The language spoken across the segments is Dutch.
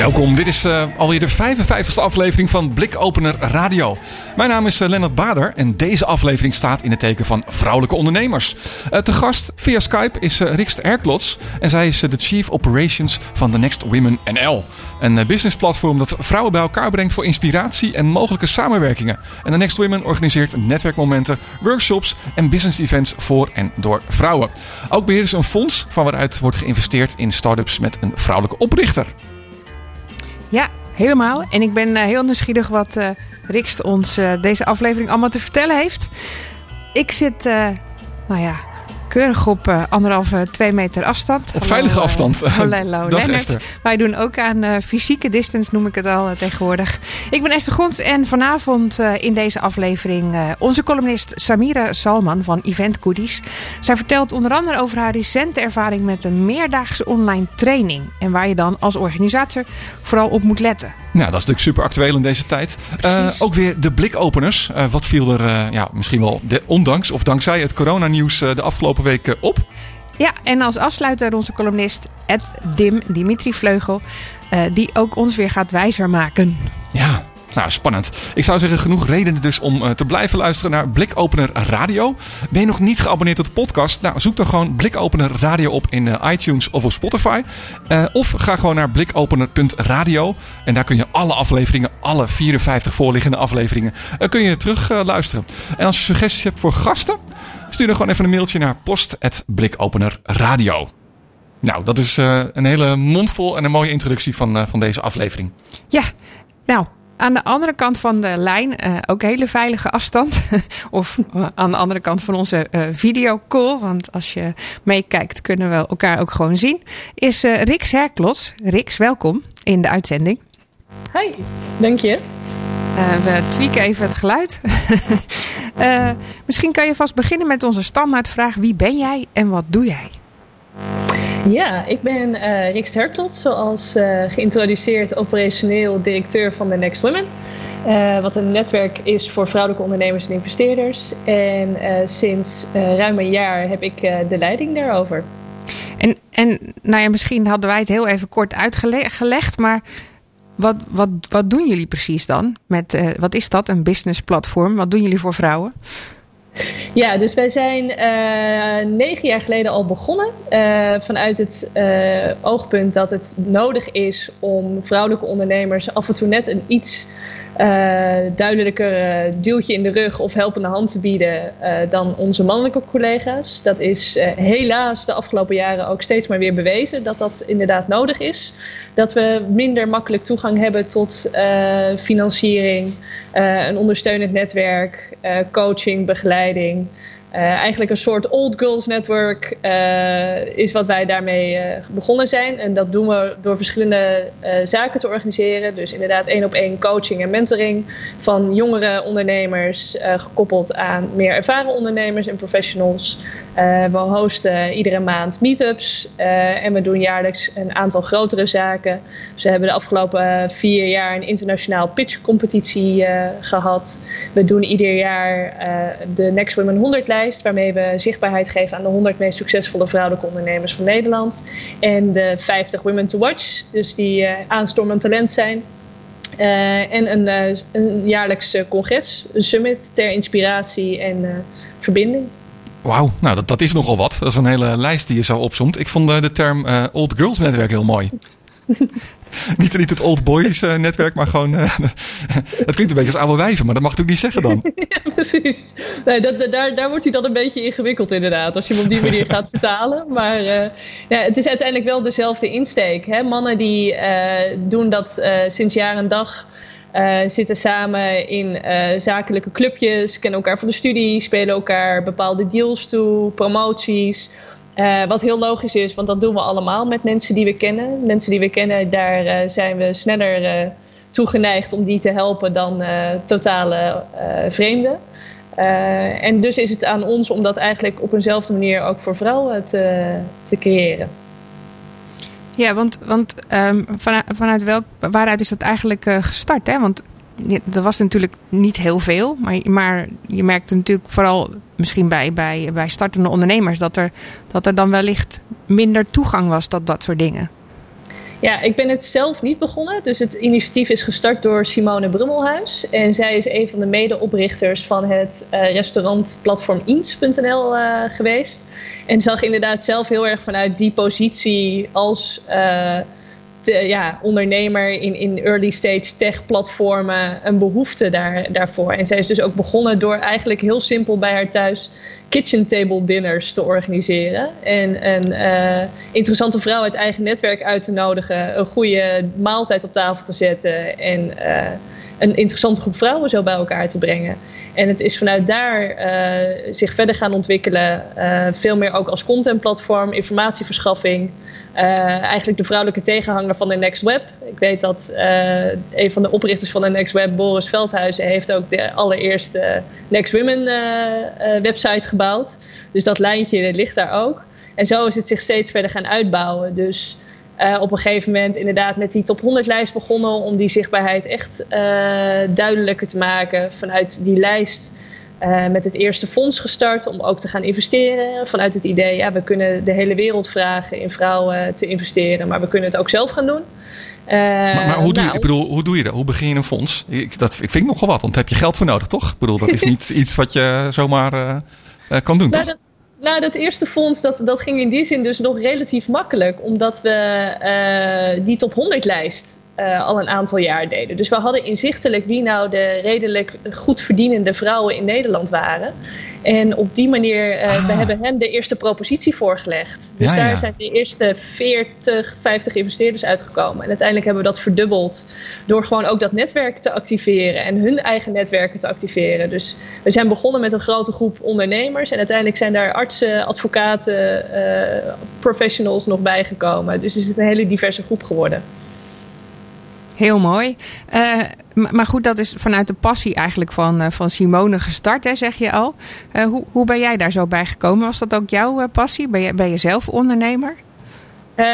Welkom, dit is uh, alweer de 55e aflevering van Blikopener Radio. Mijn naam is uh, Lennart Bader en deze aflevering staat in het teken van vrouwelijke ondernemers. Uh, te gast via Skype is uh, Rikst Erklots en zij is de Chief Operations van The Next Women NL. Een businessplatform dat vrouwen bij elkaar brengt voor inspiratie en mogelijke samenwerkingen. En The Next Women organiseert netwerkmomenten, workshops en business events voor en door vrouwen. Ook beheren ze een fonds van waaruit wordt geïnvesteerd in start-ups met een vrouwelijke oprichter. Ja, helemaal. En ik ben uh, heel nieuwsgierig wat uh, Rikst ons uh, deze aflevering allemaal te vertellen heeft. Ik zit, nou ja, keurig op uh, anderhalve, twee meter afstand. Op hallo, veilige afstand. Uh, hallo. Wij doen ook aan uh, fysieke distance, noem ik het al tegenwoordig. Ik ben Esther Gons en vanavond in deze aflevering onze columnist Samira Salman van Event Goodies. Zij vertelt onder andere over haar recente ervaring met een meerdaagse online training. En waar je dan als organisator vooral op moet letten. Nou, dat is natuurlijk super actueel in deze tijd. Uh, ook weer de blikopeners. Uh, wat viel er uh, ja, misschien wel de, ondanks of dankzij het coronanieuws de afgelopen weken op? Ja, en als afsluiter onze columnist Ed Dim, Dimitri Vleugel, die ook ons weer gaat wijzer maken. Ja, nou, spannend. Ik zou zeggen, genoeg redenen dus om uh, te blijven luisteren naar Blikopener Radio. Ben je nog niet geabonneerd op de podcast? Nou, zoek dan gewoon Blikopener Radio op in uh, iTunes of op Spotify. Uh, of ga gewoon naar blikopener.radio. En daar kun je alle afleveringen, alle 54 voorliggende afleveringen, kun je terug luisteren. En als je suggesties hebt voor gasten, stuur dan gewoon even een mailtje naar post.blikopenerradio. Nou, dat is een hele mondvol en een mooie introductie van, van deze aflevering. Ja, nou, aan de andere kant van de lijn, uh, ook hele veilige afstand. of uh, aan de andere kant van onze uh, videocall. Want als je meekijkt, kunnen we elkaar ook gewoon zien. Is Rix Herklots. Rix, welkom in de uitzending. Hi, dank je. we tweaken even het geluid. misschien kan je vast beginnen met onze standaardvraag: wie ben jij en wat doe jij? Ja, ik ben uh, Rick Herklot, zoals uh, geïntroduceerd operationeel directeur van The Next Women. Uh, wat een netwerk is voor vrouwelijke ondernemers en investeerders. En sinds ruim een jaar heb ik de leiding daarover. En, en nou ja, misschien hadden wij het heel even kort uitgelegd, maar wat, wat, wat doen jullie precies dan? Met, wat is dat, een business platform? Wat doen jullie voor vrouwen? Ja, dus wij zijn uh, negen jaar geleden al begonnen. Uh, vanuit het uh, oogpunt dat het nodig is om vrouwelijke ondernemers af en toe net een iets duidelijker duwtje in de rug of helpende hand te bieden dan onze mannelijke collega's. Dat is helaas de afgelopen jaren ook steeds maar weer bewezen dat dat inderdaad nodig is dat we minder makkelijk toegang hebben tot financiering, een ondersteunend netwerk, coaching, begeleiding. Uh, eigenlijk een soort old girls network uh, is wat wij daarmee uh, begonnen zijn. En dat doen we door verschillende zaken te organiseren. Dus inderdaad één op één coaching en mentoring van jongere ondernemers, gekoppeld aan meer ervaren ondernemers en professionals. we hosten iedere maand meetups en we doen jaarlijks een aantal grotere zaken. Dus we hebben de afgelopen vier jaar een internationaal pitch competitie gehad. We doen ieder jaar de Next Women 100 lijst waarmee we zichtbaarheid geven aan de 100 meest succesvolle vrouwelijke ondernemers van Nederland. En de 50 Women to Watch, dus die uh, aanstormend talent zijn. Uh, en een, uh, een jaarlijks congres, een summit ter inspiratie en verbinding. Wauw, nou dat, dat is nogal wat. Dat is een hele lijst die je zo opzomt. Ik vond de term Old Girls Netwerk heel mooi. niet, niet het old boys uh, netwerk, maar gewoon. Uh, het klinkt een beetje als oude wijven, maar dat mag ik niet zeggen dan. ja, precies. Nee, dat, daar, daar wordt hij dan een beetje ingewikkeld, inderdaad. Als je hem op die manier gaat vertalen. Maar uh, ja, het is uiteindelijk wel dezelfde insteek. Hè? Mannen die doen dat sinds jaar en dag. Uh, zitten samen in uh, zakelijke clubjes, kennen elkaar van de studie, spelen elkaar bepaalde deals toe, promoties. Uh, wat heel logisch is, want dat doen we allemaal met mensen die we kennen. Mensen die we kennen, daar uh, zijn we sneller uh, toegeneigd om die te helpen dan totale vreemden. en dus is het aan ons om dat eigenlijk op eenzelfde manier ook voor vrouwen te, te creëren. Ja, want, want um, vanuit, vanuit welk, waaruit is dat eigenlijk gestart? Hè? Want er was natuurlijk niet heel veel, maar, maar je merkte natuurlijk vooral misschien bij, bij, bij startende ondernemers dat er, dat er dan wellicht minder toegang was tot dat soort dingen. Ja, ik ben het zelf niet begonnen. Dus het initiatief is gestart door Simone Brummelhuis. En zij is een van de medeoprichters van het uh, restaurantplatform eh, geweest. En zag inderdaad zelf heel erg vanuit die positie als uh, ja, ondernemer in, in early stage tech platformen een behoefte daar, daarvoor. En zij is dus ook begonnen door eigenlijk heel simpel bij haar thuis kitchen table dinners te organiseren. En een uh, interessante vrouw uit eigen netwerk uit te nodigen, een goede maaltijd op tafel te zetten en uh, een interessante groep vrouwen zo bij elkaar te brengen. En het is vanuit daar uh, zich verder gaan ontwikkelen, veel meer ook als contentplatform, informatieverschaffing. Eigenlijk de vrouwelijke tegenhanger van de Next Web. Ik weet dat een van de oprichters van de Next Web, Boris Veldhuizen, heeft ook de allereerste Next Women website gebouwd. Dus dat lijntje ligt daar ook. En zo is het zich steeds verder gaan uitbouwen. Dus op een gegeven moment inderdaad met die top 100 lijst begonnen om die zichtbaarheid echt duidelijker te maken vanuit die lijst uh, met het eerste fonds gestart om ook te gaan investeren. Vanuit het idee, ja, we kunnen de hele wereld vragen in vrouwen te investeren, maar we kunnen het ook zelf gaan doen. Maar, maar, hoe, doe je, nou, ik bedoel, hoe doe je dat? Hoe begin je een fonds? Ik, dat, ik vind nogal wat, want daar heb je geld voor nodig, toch? Ik bedoel, dat is niet iets wat je zomaar kan doen, nou, toch? Dat, nou, dat eerste fonds, dat, dat ging in die zin dus nog relatief makkelijk. Omdat we die top 100 lijst uh, al een aantal jaar deden. Dus we hadden inzichtelijk wie nou de redelijk goed verdienende vrouwen in Nederland waren. En op die manier, uh, ah. we hebben hen de eerste propositie voorgelegd. Dus ja, daar ja. zijn de eerste 40, 50 investeerders uitgekomen. En uiteindelijk hebben we dat verdubbeld door gewoon ook dat netwerk te activeren en hun eigen netwerken te activeren. Dus we zijn begonnen met een grote groep ondernemers en uiteindelijk zijn daar artsen, advocaten, uh, professionals nog bijgekomen. Dus het is een hele diverse groep geworden. Heel mooi. Uh, maar goed, dat is vanuit de passie eigenlijk van, uh, van Simone gestart, hè, zeg je al. Uh, hoe, hoe ben jij daar zo bij gekomen? Was dat ook jouw passie? Ben je, ben je zelf ondernemer? Uh,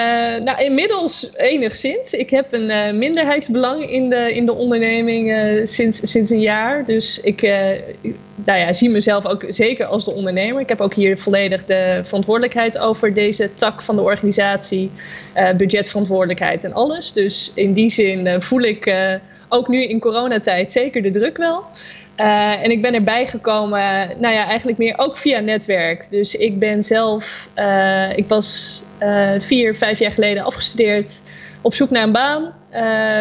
nou, inmiddels enigszins. Ik heb een uh, minderheidsbelang in de, in de onderneming uh, sinds, sinds een jaar. Dus ik nou ja, zie mezelf ook zeker als de ondernemer. Ik heb ook hier volledig de verantwoordelijkheid over deze tak van de organisatie. budgetverantwoordelijkheid en alles. Dus in die zin voel ik ook nu in coronatijd zeker de druk wel. Uh, en ik ben erbij gekomen, nou ja, eigenlijk meer ook via netwerk. Dus ik ben zelf, uh, ik was uh, vier, vijf jaar geleden afgestudeerd, op zoek naar een baan.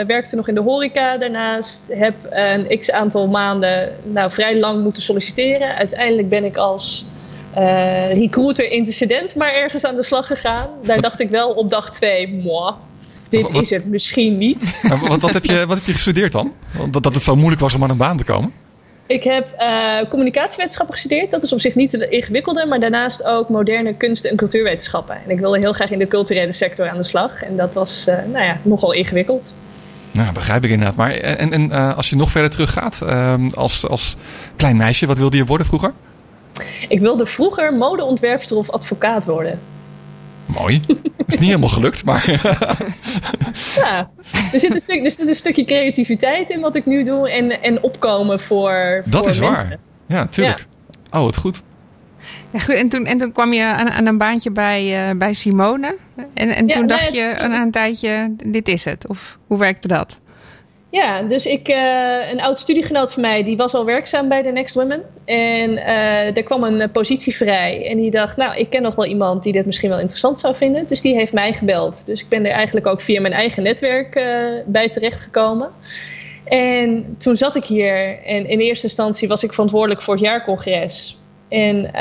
werkte nog in de horeca daarnaast. Heb een x aantal maanden, nou vrij lang moeten solliciteren. Uiteindelijk ben ik als recruiter incident maar ergens aan de slag gegaan. Daar dacht ik wel op dag twee, moi, dit is het misschien niet. Wat, wat, heb je, wat heb je gestudeerd dan? Dat, dat het zo moeilijk was om aan een baan te komen? Ik heb uh, communicatiewetenschappen gestudeerd. Dat is op zich niet de ingewikkelde, maar daarnaast ook moderne kunst- en cultuurwetenschappen. En ik wilde heel graag in de culturele sector aan de slag. En dat was uh, nou ja, nogal ingewikkeld. Nou, begrijp ik inderdaad. Maar en, en uh, als je nog verder teruggaat, ehm, als, als klein meisje, wat wilde je worden vroeger? Ik wilde vroeger modeontwerpster of advocaat worden. Mooi. Het is niet helemaal gelukt, maar. ja, er zit, een stuk, er zit een stukje creativiteit in wat ik nu doe en, en opkomen voor. Dat voor is mensen. waar. Ja, tuurlijk. Ja. Oh, wat goed. Ja, goed. En, toen, en toen kwam je aan, aan een baantje bij, uh, bij Simone. En, en toen dacht je aan een tijdje: dit is het. Of hoe werkte dat? Ja, dus ik, uh, een oud studiegenoot van mij, die was al werkzaam bij de Next Women. En uh, er kwam een uh, positie vrij. En die dacht, nou, ik ken nog wel iemand die dit misschien wel interessant zou vinden. Dus die heeft mij gebeld. Dus ik ben er eigenlijk ook via mijn eigen netwerk bij terechtgekomen. En toen zat ik hier en in eerste instantie was ik verantwoordelijk voor het jaarcongres. En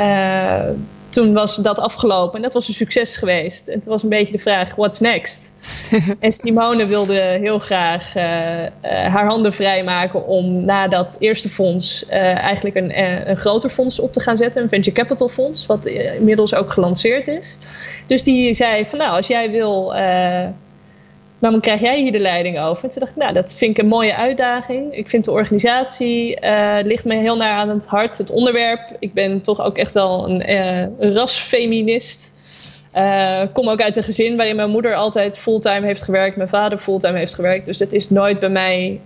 toen was dat afgelopen en dat was een succes geweest. En toen was een beetje de vraag, what's next? en Simone wilde heel graag uh, uh, haar handen vrijmaken om na dat eerste fonds uh, eigenlijk een, een groter fonds op te gaan zetten. Een venture capital fonds, wat inmiddels ook gelanceerd is. Dus die zei van nou, als jij wil waarom krijg jij hier de leiding over? En toen dacht ik, nou, dat vind ik een mooie uitdaging. Ik vind de organisatie, uh, ligt me heel naar aan het hart, het onderwerp. Ik ben toch ook echt wel een, een rasfeminist. Uh, kom ook uit een gezin waarin mijn moeder altijd fulltime heeft gewerkt, mijn vader fulltime heeft gewerkt. Dus het is nooit bij mij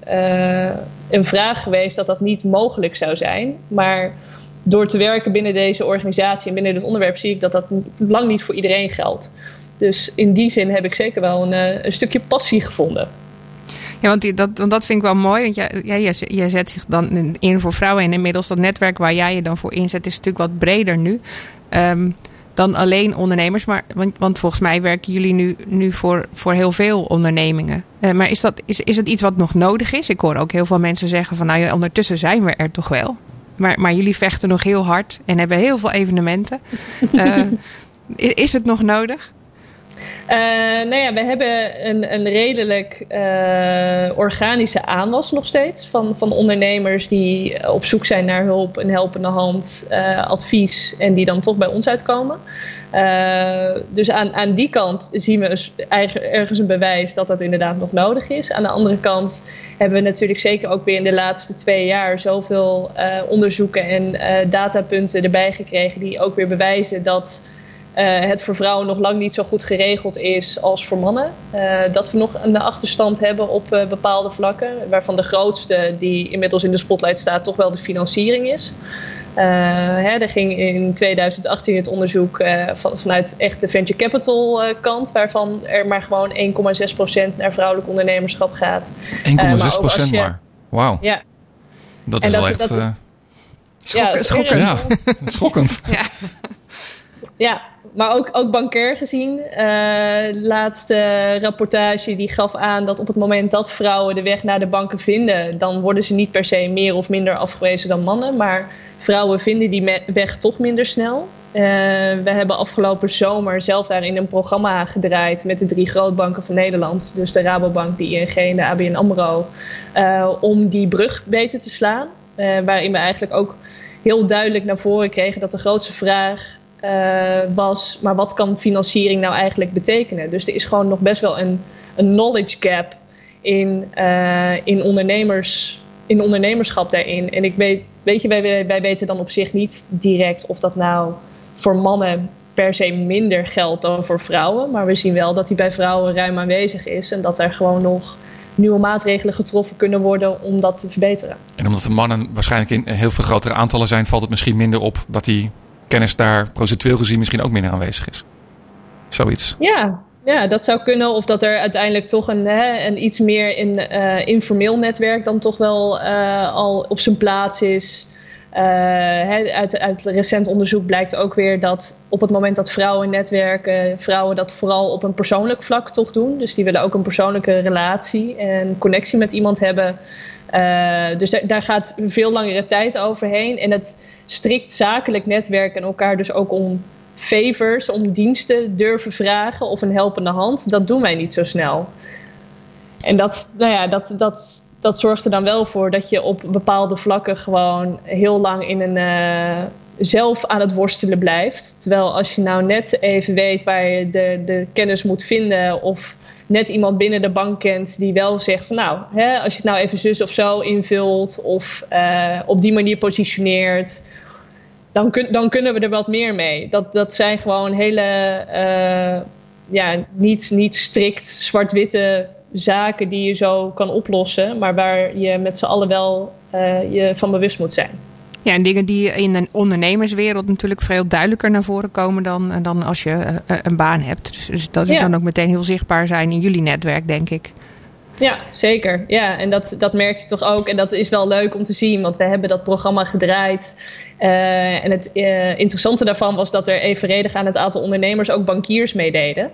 een vraag geweest dat dat niet mogelijk zou zijn. Maar door te werken binnen deze organisatie en binnen dit onderwerp zie ik dat dat lang niet voor iedereen geldt. Dus in die zin heb ik zeker wel een, eh, een stukje passie gevonden. Ja, want dat, want dat vind ik wel mooi. Want jij, jij, jij zet zich dan in voor vrouwen. En inmiddels dat netwerk waar jij je dan voor inzet, is natuurlijk wat breder nu. Um, dan alleen ondernemers. Maar, want, want, volgens mij werken jullie nu, nu voor, voor heel veel ondernemingen. Uh, maar is, dat, is, is het iets wat nog nodig is? Ik hoor ook heel veel mensen zeggen van nou ja, ondertussen zijn we er toch wel. Maar, maar jullie vechten nog heel hard en hebben heel veel evenementen. Uh, is het nog nodig? Uh, nou ja, we hebben een, een redelijk uh, organische aanwas nog steeds van, van ondernemers die op zoek zijn naar hulp, een helpende hand, advies en die dan toch bij ons uitkomen. dus aan, aan die kant zien we dus ergens een bewijs dat dat inderdaad nog nodig is. Aan de andere kant hebben we natuurlijk zeker ook weer in de laatste twee jaar zoveel onderzoeken en datapunten erbij gekregen die ook weer bewijzen dat het voor vrouwen nog lang niet zo goed geregeld is als voor mannen. Uh, dat we nog een achterstand hebben op uh, bepaalde vlakken, waarvan de grootste die inmiddels in de spotlight staat toch wel de financiering is. Hè, er ging in 2018 het onderzoek van, vanuit echt de venture capital kant, waarvan er maar gewoon 1,6% naar vrouwelijk ondernemerschap gaat. 1,6% maar, maar. Wauw. Ja. Dat is wel echt... Dat, Schok, schokkend. Ja, schokkend. ja. Ja, maar ook, ook bankair gezien. Uh, laatste rapportage die gaf aan dat op het moment dat vrouwen de weg naar de banken vinden, dan worden ze niet per se meer of minder afgewezen dan mannen. Maar vrouwen vinden die weg toch minder snel. Uh, we hebben afgelopen zomer zelf daarin een programma gedraaid met de drie grootbanken van Nederland. Dus de Rabobank, de ING en de ABN AMRO. Uh, om die brug beter te slaan. waarin we eigenlijk ook heel duidelijk naar voren kregen dat de grootste vraag uh, was, maar wat kan financiering nou eigenlijk betekenen? Dus er is gewoon nog best wel een, een knowledge gap in, uh, in, ondernemers, in ondernemerschap daarin. En ik weet, weet je, wij, wij weten dan op zich niet direct of dat nou voor mannen per se minder geldt dan voor vrouwen. Maar we zien wel dat die bij vrouwen ruim aanwezig is en dat er gewoon nog nieuwe maatregelen getroffen kunnen worden om dat te verbeteren. En omdat de mannen waarschijnlijk in heel veel grotere aantallen zijn, valt het misschien minder op dat die kennis daar procentueel gezien misschien ook minder aanwezig is. Zoiets. Ja, ja, dat zou kunnen. Of dat er uiteindelijk toch een, hè, een iets meer in, uh, informeel netwerk dan toch wel uh, al op zijn plaats is. Uh, hè, uit, uit recent onderzoek blijkt ook weer dat op het moment dat vrouwen netwerken, vrouwen dat vooral op een persoonlijk vlak toch doen. Dus die willen ook een persoonlijke relatie en connectie met iemand hebben. dus daar, gaat veel langere tijd overheen. En het strikt zakelijk netwerk en elkaar dus ook om favors, om diensten durven vragen of een helpende hand, dat doen wij niet zo snel. En dat, nou ja, dat, dat, dat zorgt er dan wel voor dat je op bepaalde vlakken gewoon heel lang in een uh, zelf aan het worstelen blijft. Terwijl als je nou net even weet waar je de, de kennis moet vinden of net iemand binnen de bank kent die wel zegt van nou, hè, als je het nou even zus of zo invult of uh, op die manier positioneert, dan, kun, dan kunnen we er wat meer mee. Dat, dat zijn gewoon hele, uh, ja, niet, niet strikt zwart-witte zaken die je zo kan oplossen, maar waar je met z'n allen wel uh, je van bewust moet zijn. Ja, en dingen die in een ondernemerswereld natuurlijk veel duidelijker naar voren komen dan, dan als je uh, een baan hebt. Dus, dus dat is ja. dan ook meteen heel zichtbaar zijn in jullie netwerk, denk ik. Ja, zeker. Ja, en dat, dat merk je toch ook. En dat is wel leuk om te zien, want we hebben dat programma gedraaid. Uh, en het uh, interessante daarvan was dat er evenredig aan het aantal ondernemers ook bankiers meededen.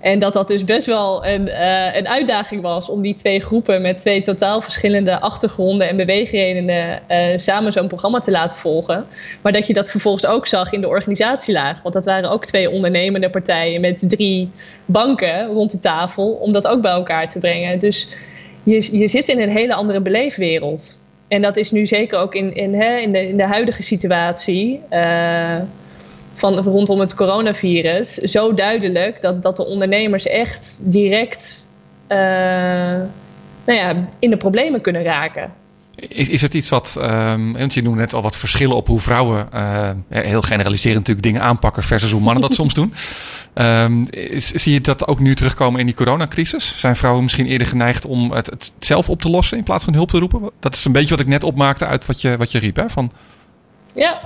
En dat dat dus best wel een, uh, een uitdaging was om die twee groepen met twee totaal verschillende achtergronden en beweegredenen uh, samen zo'n programma te laten volgen. Maar dat je dat vervolgens ook zag in de organisatielaag. Want dat waren ook twee ondernemende partijen met drie banken rond de tafel om dat ook bij elkaar te brengen. Dus je, je zit in een hele andere beleefwereld. En dat is nu zeker ook in, in, hè, in, de, in de huidige situatie. Uh, van rondom het coronavirus zo duidelijk dat, dat de ondernemers echt direct nou ja, in de problemen kunnen raken. Is, is het iets wat, um, want je noemde net al wat verschillen op hoe vrouwen, uh, heel generaliserend natuurlijk, dingen aanpakken versus hoe mannen dat soms doen. Um, is, zie je dat ook nu terugkomen in die coronacrisis? Zijn vrouwen misschien eerder geneigd om het, het, zelf op te lossen in plaats van hulp te roepen? Dat is een beetje wat ik net opmaakte uit wat je, wat je riep. Hè? Van... Ja.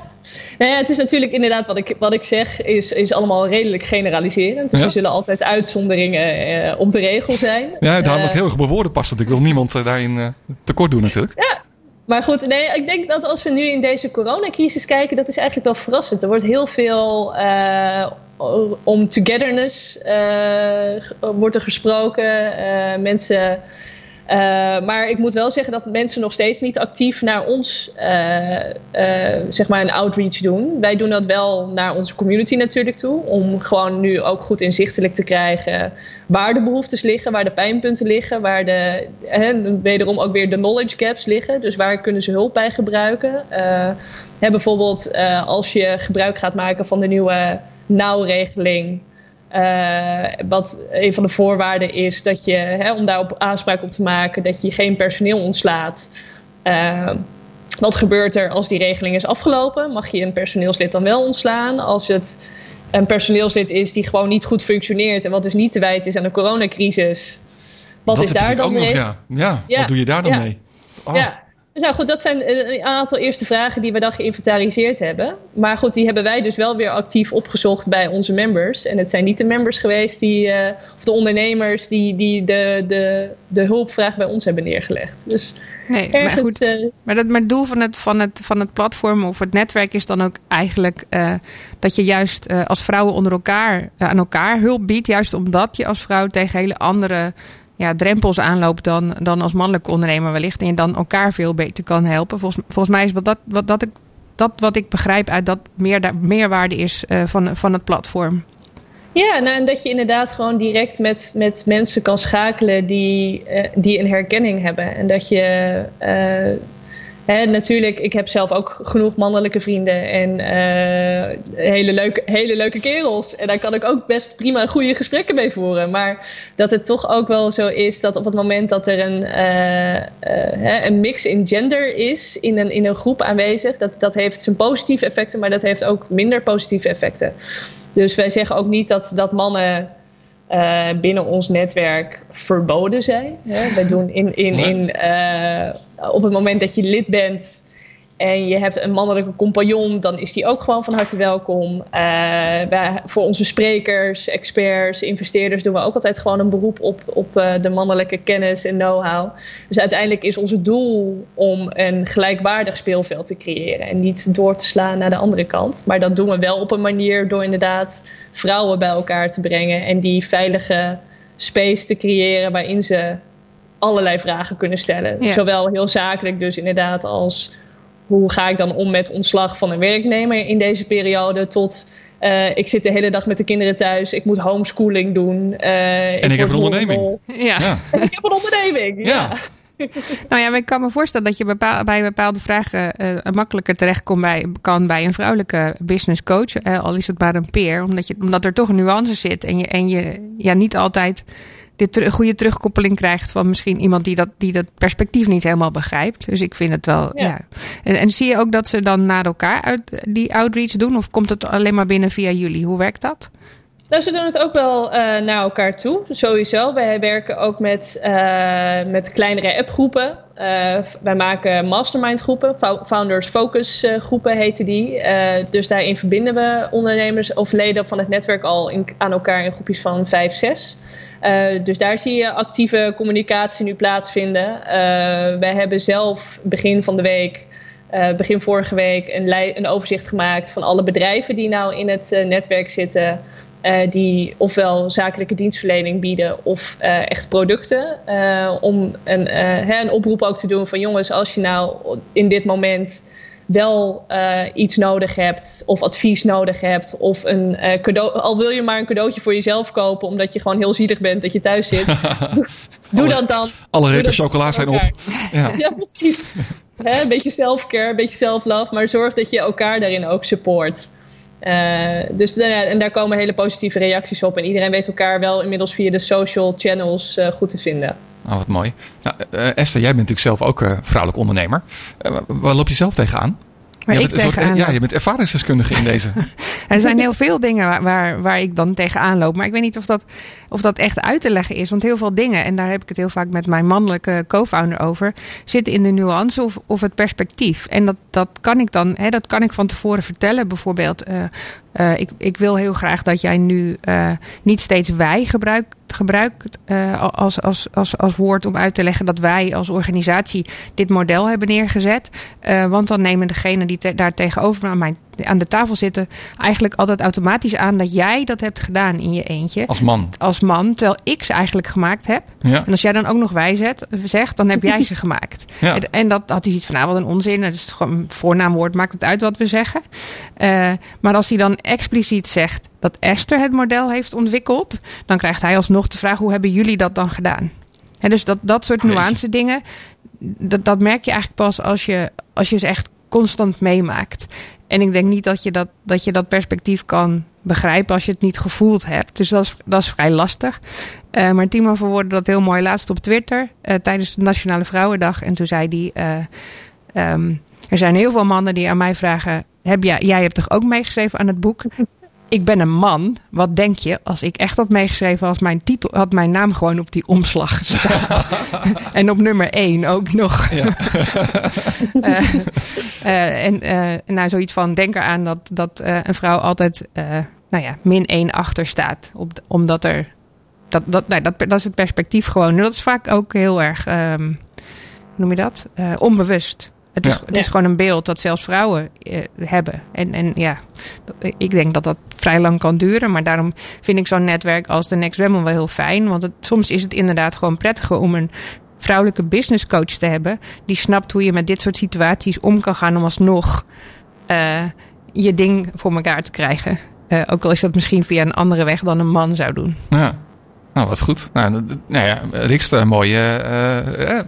Nou ja, het is natuurlijk inderdaad wat ik, wat ik zeg, is, is allemaal redelijk generaliserend. Dus er zullen altijd uitzonderingen uh, op de regel zijn. Ja, daarom uh, ook heel erg bij woorden past. Ik wil niemand uh, daarin tekort doen natuurlijk. Ja, maar goed, nee, ik denk dat als we nu in deze coronacrisis kijken, dat is eigenlijk wel verrassend. Er wordt heel veel om togetherness wordt er gesproken. mensen uh, maar ik moet wel zeggen dat mensen nog steeds niet actief naar ons uh, uh, zeg maar een outreach doen. Wij doen dat wel naar onze community natuurlijk toe. Om gewoon nu ook goed inzichtelijk te krijgen waar de behoeftes liggen, waar de pijnpunten liggen, waar de, hè, wederom ook weer de knowledge gaps liggen. Dus waar kunnen ze hulp bij gebruiken. Hè, bijvoorbeeld als je gebruik gaat maken van de nieuwe nauwregeling. Uh, wat een van de voorwaarden is dat je, hè, om daarop aanspraak op te maken, dat je geen personeel ontslaat. Uh, wat gebeurt er als die regeling is afgelopen? Mag je een personeelslid dan wel ontslaan? Als het een personeelslid is die gewoon niet goed functioneert en wat dus niet te wijten is aan de coronacrisis. Wat dat is daar dan mee? Nog, ja. ja. wat doe je daar dan ja. mee? Oh. Ja, nou goed, dat zijn een aantal eerste vragen die we dan geïnventariseerd hebben. Maar goed, die hebben wij dus wel weer actief opgezocht bij onze members. En het zijn niet de members geweest die, uh, of de ondernemers die, die de, de, de hulpvraag bij ons hebben neergelegd. Dus nee, ergens, maar goed. Uh, maar, dat, maar het doel van het, van, het, van het platform of het netwerk is dan ook eigenlijk uh, dat je juist als vrouwen onder elkaar aan elkaar hulp biedt. Juist omdat je als vrouw tegen hele andere ja, drempels aanloopt dan, dan als mannelijke ondernemer wellicht. En je dan elkaar veel beter kan helpen. Volgens, volgens mij is wat dat, wat, dat ik, dat wat ik begrijp uit dat meer, meerwaarde is uh, van, van het platform. Ja, nou, en dat je inderdaad gewoon direct met, met mensen kan schakelen die, uh, die een herkenning hebben. En dat je uh, Natuurlijk, ik heb zelf ook genoeg mannelijke vrienden en uh, hele, leuke, hele leuke kerels. En daar kan ik ook best prima goede gesprekken mee voeren. Maar dat het toch ook wel zo is dat op het moment dat er een, uh, uh, een mix in gender is in een, in een groep aanwezig, dat, dat heeft zijn positieve effecten, maar dat heeft ook minder positieve effecten. Dus wij zeggen ook niet dat, dat mannen uh, binnen ons netwerk verboden zijn. Hè. Wij doen in, in, in, uh, op het moment dat je lid bent en je hebt een mannelijke compagnon, dan is die ook gewoon van harte welkom. Uh, wij, voor onze sprekers, experts, investeerders doen we ook altijd gewoon een beroep op, op de mannelijke kennis en know-how. Dus uiteindelijk is ons doel om een gelijkwaardig speelveld te creëren en niet door te slaan naar de andere kant. Maar dat doen we wel op een manier door inderdaad vrouwen bij elkaar te brengen en die veilige space te creëren waarin ze allerlei vragen kunnen stellen. Zowel heel zakelijk dus inderdaad als hoe ga ik dan om met ontslag van een werknemer in deze periode tot uh, ik zit de hele dag met de kinderen thuis. Ik moet homeschooling doen. Uh, en ik, heb een onderneming. Ja. ja. En ik heb een onderneming. ja. nou ja, ik kan me voorstellen dat je bepaal, bij bepaalde vragen uh, makkelijker terecht bij, kan bij een vrouwelijke business coach. Uh, al is het maar een peer. Omdat, je, omdat er toch een nuance zit. En je, en je ja, niet altijd de goede terugkoppeling krijgt van misschien iemand die dat, die dat perspectief niet helemaal begrijpt. Dus ik vind het wel. Ja. En, en, zie je ook dat ze dan naar elkaar uit die outreach doen? Of komt het alleen maar binnen via jullie? Hoe werkt dat? Nou, ze doen het ook wel uh, naar elkaar toe, sowieso. Wij werken ook met, uh, met kleinere appgroepen. Uh, wij maken mastermind groepen, Founders Focus groepen heten die. dus daarin verbinden we ondernemers of leden van het netwerk al in, aan elkaar in groepjes van 5, 6. Dus daar zie je actieve communicatie nu plaatsvinden. wij hebben zelf begin van de week uh, begin vorige week een, een, overzicht gemaakt van alle bedrijven die nou in het netwerk zitten. Die ofwel zakelijke dienstverlening bieden of echt producten. Om een, een oproep ook te doen van jongens, als je nou in dit moment wel iets nodig hebt of advies nodig hebt of een cadeau, al wil je maar een cadeautje voor jezelf kopen omdat je gewoon heel zielig bent dat je thuis zit. doe alle, dat dan. Alle repen chocola zijn op. Ja, ja precies. Een beetje self-care, een beetje self-love, maar zorg dat je elkaar daarin ook support. Dus en daar komen hele positieve reacties op. En iedereen weet elkaar wel inmiddels via de social channels goed te vinden. Oh, wat mooi. Nou, Esther, jij bent natuurlijk zelf ook vrouwelijk ondernemer. waar loop je zelf tegenaan? Ik tegenaan Ja, je bent ervaringsdeskundige in deze. er zijn heel veel dingen waar, waar, ik dan tegenaan loop. Maar ik weet niet of dat, of dat echt uit te leggen is. Want heel veel dingen, en daar heb ik het heel vaak met mijn mannelijke co-founder over, zitten in de nuance of, of het perspectief. En dat, dat kan ik dan, hè, dat kan ik van tevoren vertellen. Bijvoorbeeld, uh, uh, ik, ik wil heel graag dat jij nu uh, niet steeds wij gebruikt, gebruikt als, als, als, als woord om uit te leggen dat wij als organisatie dit model hebben neergezet. want dan nemen degenen die daar tegenover aan mijn aan de tafel zitten eigenlijk altijd automatisch aan dat jij dat hebt gedaan in je eentje. Als man. Als man, terwijl ik ze eigenlijk gemaakt heb. Ja. En als jij dan ook nog wij zet, zegt, dan heb jij ze gemaakt. Ja. En dat had hij iets van, nou wat een onzin. Dat is gewoon voornaamwoord, maakt het uit wat we zeggen. Uh, maar als hij dan expliciet zegt dat Esther het model heeft ontwikkeld, dan krijgt hij alsnog de vraag, hoe hebben jullie dat dan gedaan? En dus dat, dat soort nuance dingen, dat, dat merk je eigenlijk pas als je, als je ze echt constant meemaakt. En ik denk niet dat je dat, dat je dat perspectief kan begrijpen als je het niet gevoeld hebt. Dus dat is, dat is vrij lastig. Uh, maar Timo verwoordde dat heel mooi laatst op Twitter uh, tijdens de Nationale Vrouwendag. En toen zei hij: uh, um, Er zijn heel veel mannen die aan mij vragen: heb jij, jij hebt toch ook meegeschreven aan het boek? Ik ben een man. Wat denk je als ik echt had meegeschreven als mijn titel had mijn naam gewoon op die omslag gestaan. en op nummer 1 ook nog. Ja. uh, uh, en uh, nou, zoiets van denk eraan dat, dat een vrouw altijd nou ja, min 1 achter staat. Op, omdat er. Dat, dat, nee, dat, dat is het perspectief gewoon. En dat is vaak ook heel erg. Um, hoe noem je dat? onbewust. Het is, het is gewoon een beeld dat zelfs vrouwen eh, hebben. En, en ja, ik denk dat dat vrij lang kan duren. Maar daarom vind ik zo'n netwerk als de Next Women wel heel fijn. Want het, soms is het inderdaad gewoon prettiger om een vrouwelijke business coach te hebben. Die snapt hoe je met dit soort situaties om kan gaan om alsnog uh, je ding voor elkaar te krijgen. Uh, ook al is dat misschien via een andere weg dan een man zou doen. Ja, nou wat goed. Nou, nou ja, Rikste, mooie. Uh,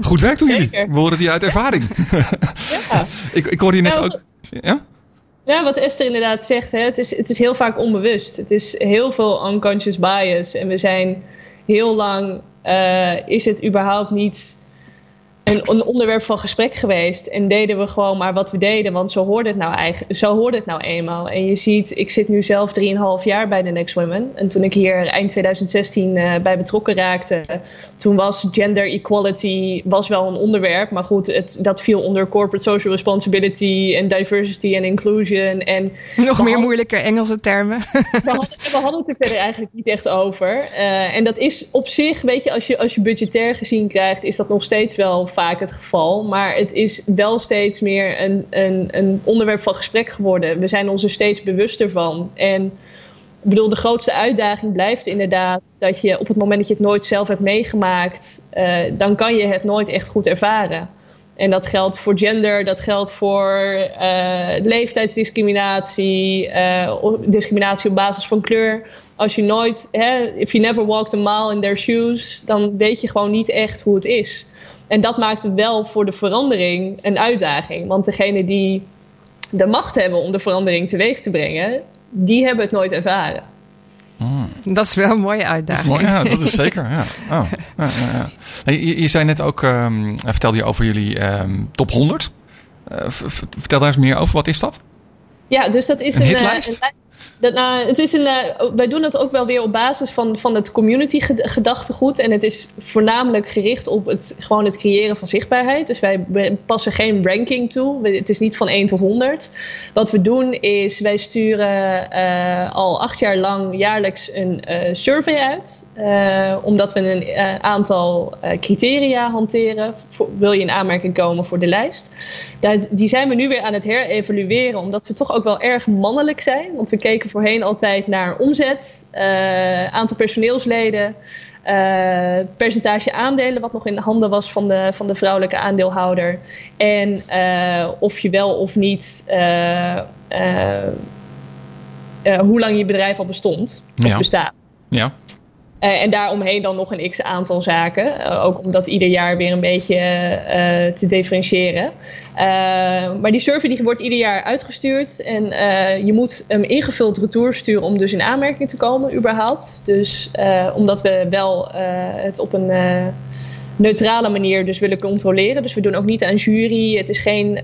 Goed werk doen jullie. We horen het hier uit ervaring. ja. ik, ik hoorde je net ook. Ja? Ja, wat Esther inderdaad zegt, hè, het, is, het is heel vaak onbewust. Het is heel veel unconscious bias. En we zijn heel lang, uh, is het überhaupt niet een, een, onderwerp van gesprek geweest. En deden we gewoon maar wat we deden, want zo hoorde het nou, eigen, zo hoorde het nou eenmaal. En je ziet, ik zit nu zelf 3,5 jaar bij de Next Women. En toen ik hier eind 2016 uh, eh, bij betrokken raakte, toen was gender equality was wel een onderwerp. Maar goed, het, dat viel onder corporate social responsibility en diversity en inclusion. En Nog meer moeilijke Engelse termen. We hadden, we hadden het er verder eigenlijk niet echt over. Uh, en dat is op zich, weet je, als je, als je budgetair gezien krijgt, is dat nog steeds wel vaak het geval. Maar het is wel steeds meer een, een, een onderwerp van gesprek geworden. We zijn ons er steeds bewuster van. En ik bedoel, de grootste uitdaging blijft inderdaad dat je op het moment dat je het nooit zelf hebt meegemaakt, uh, dan kan je het nooit echt goed ervaren. En dat geldt voor gender, dat geldt voor uh, leeftijdsdiscriminatie, uh, discriminatie op basis van kleur. Als je nooit, hè, if you never walked a mile in their shoes, dan weet je gewoon niet echt hoe het is. En dat maakt het wel voor de verandering een uitdaging. Want degene die de macht hebben om de verandering teweeg te brengen, die hebben het nooit ervaren. Hmm. Dat is wel een mooie uitdaging. Dat is mooi, ja, dat is zeker. Ja. Oh, ja, ja, ja. Je, je, zei net ook, um, vertelde je over jullie um, top 100. Uh, vertel daar eens meer over. Wat is dat? Ja, dus dat is een, een hitlijst. Uh, een dat, nou, het is een, uh, wij doen het ook wel weer op basis van, van het community gedachtegoed. En het is voornamelijk gericht op het, gewoon het creëren van zichtbaarheid. Dus wij passen geen ranking toe. Het is niet van 1 tot 100. Wat we doen is, wij sturen uh, al acht jaar lang jaarlijks een uh, survey uit. omdat we een aantal criteria hanteren. Voor, wil je in aanmerking komen voor de lijst? die zijn we nu weer aan het herevalueren, omdat ze toch ook wel erg mannelijk zijn. Want we keken voorheen altijd naar omzet, uh, aantal personeelsleden, uh, percentage aandelen, wat nog in de handen was van de, van de vrouwelijke aandeelhouder. En uh, of je wel of niet. hoe lang je bedrijf al bestond of ja. bestaat. Ja. Uh, en daaromheen dan nog een x aantal zaken. Uh, ook om dat ieder jaar weer een beetje uh, te differentiëren. maar die survey die wordt ieder jaar uitgestuurd. En je moet hem ingevuld retour sturen om dus in aanmerking te komen überhaupt. Dus omdat we wel het op een neutrale manier dus willen controleren. Dus we doen ook niet aan jury. Het is geen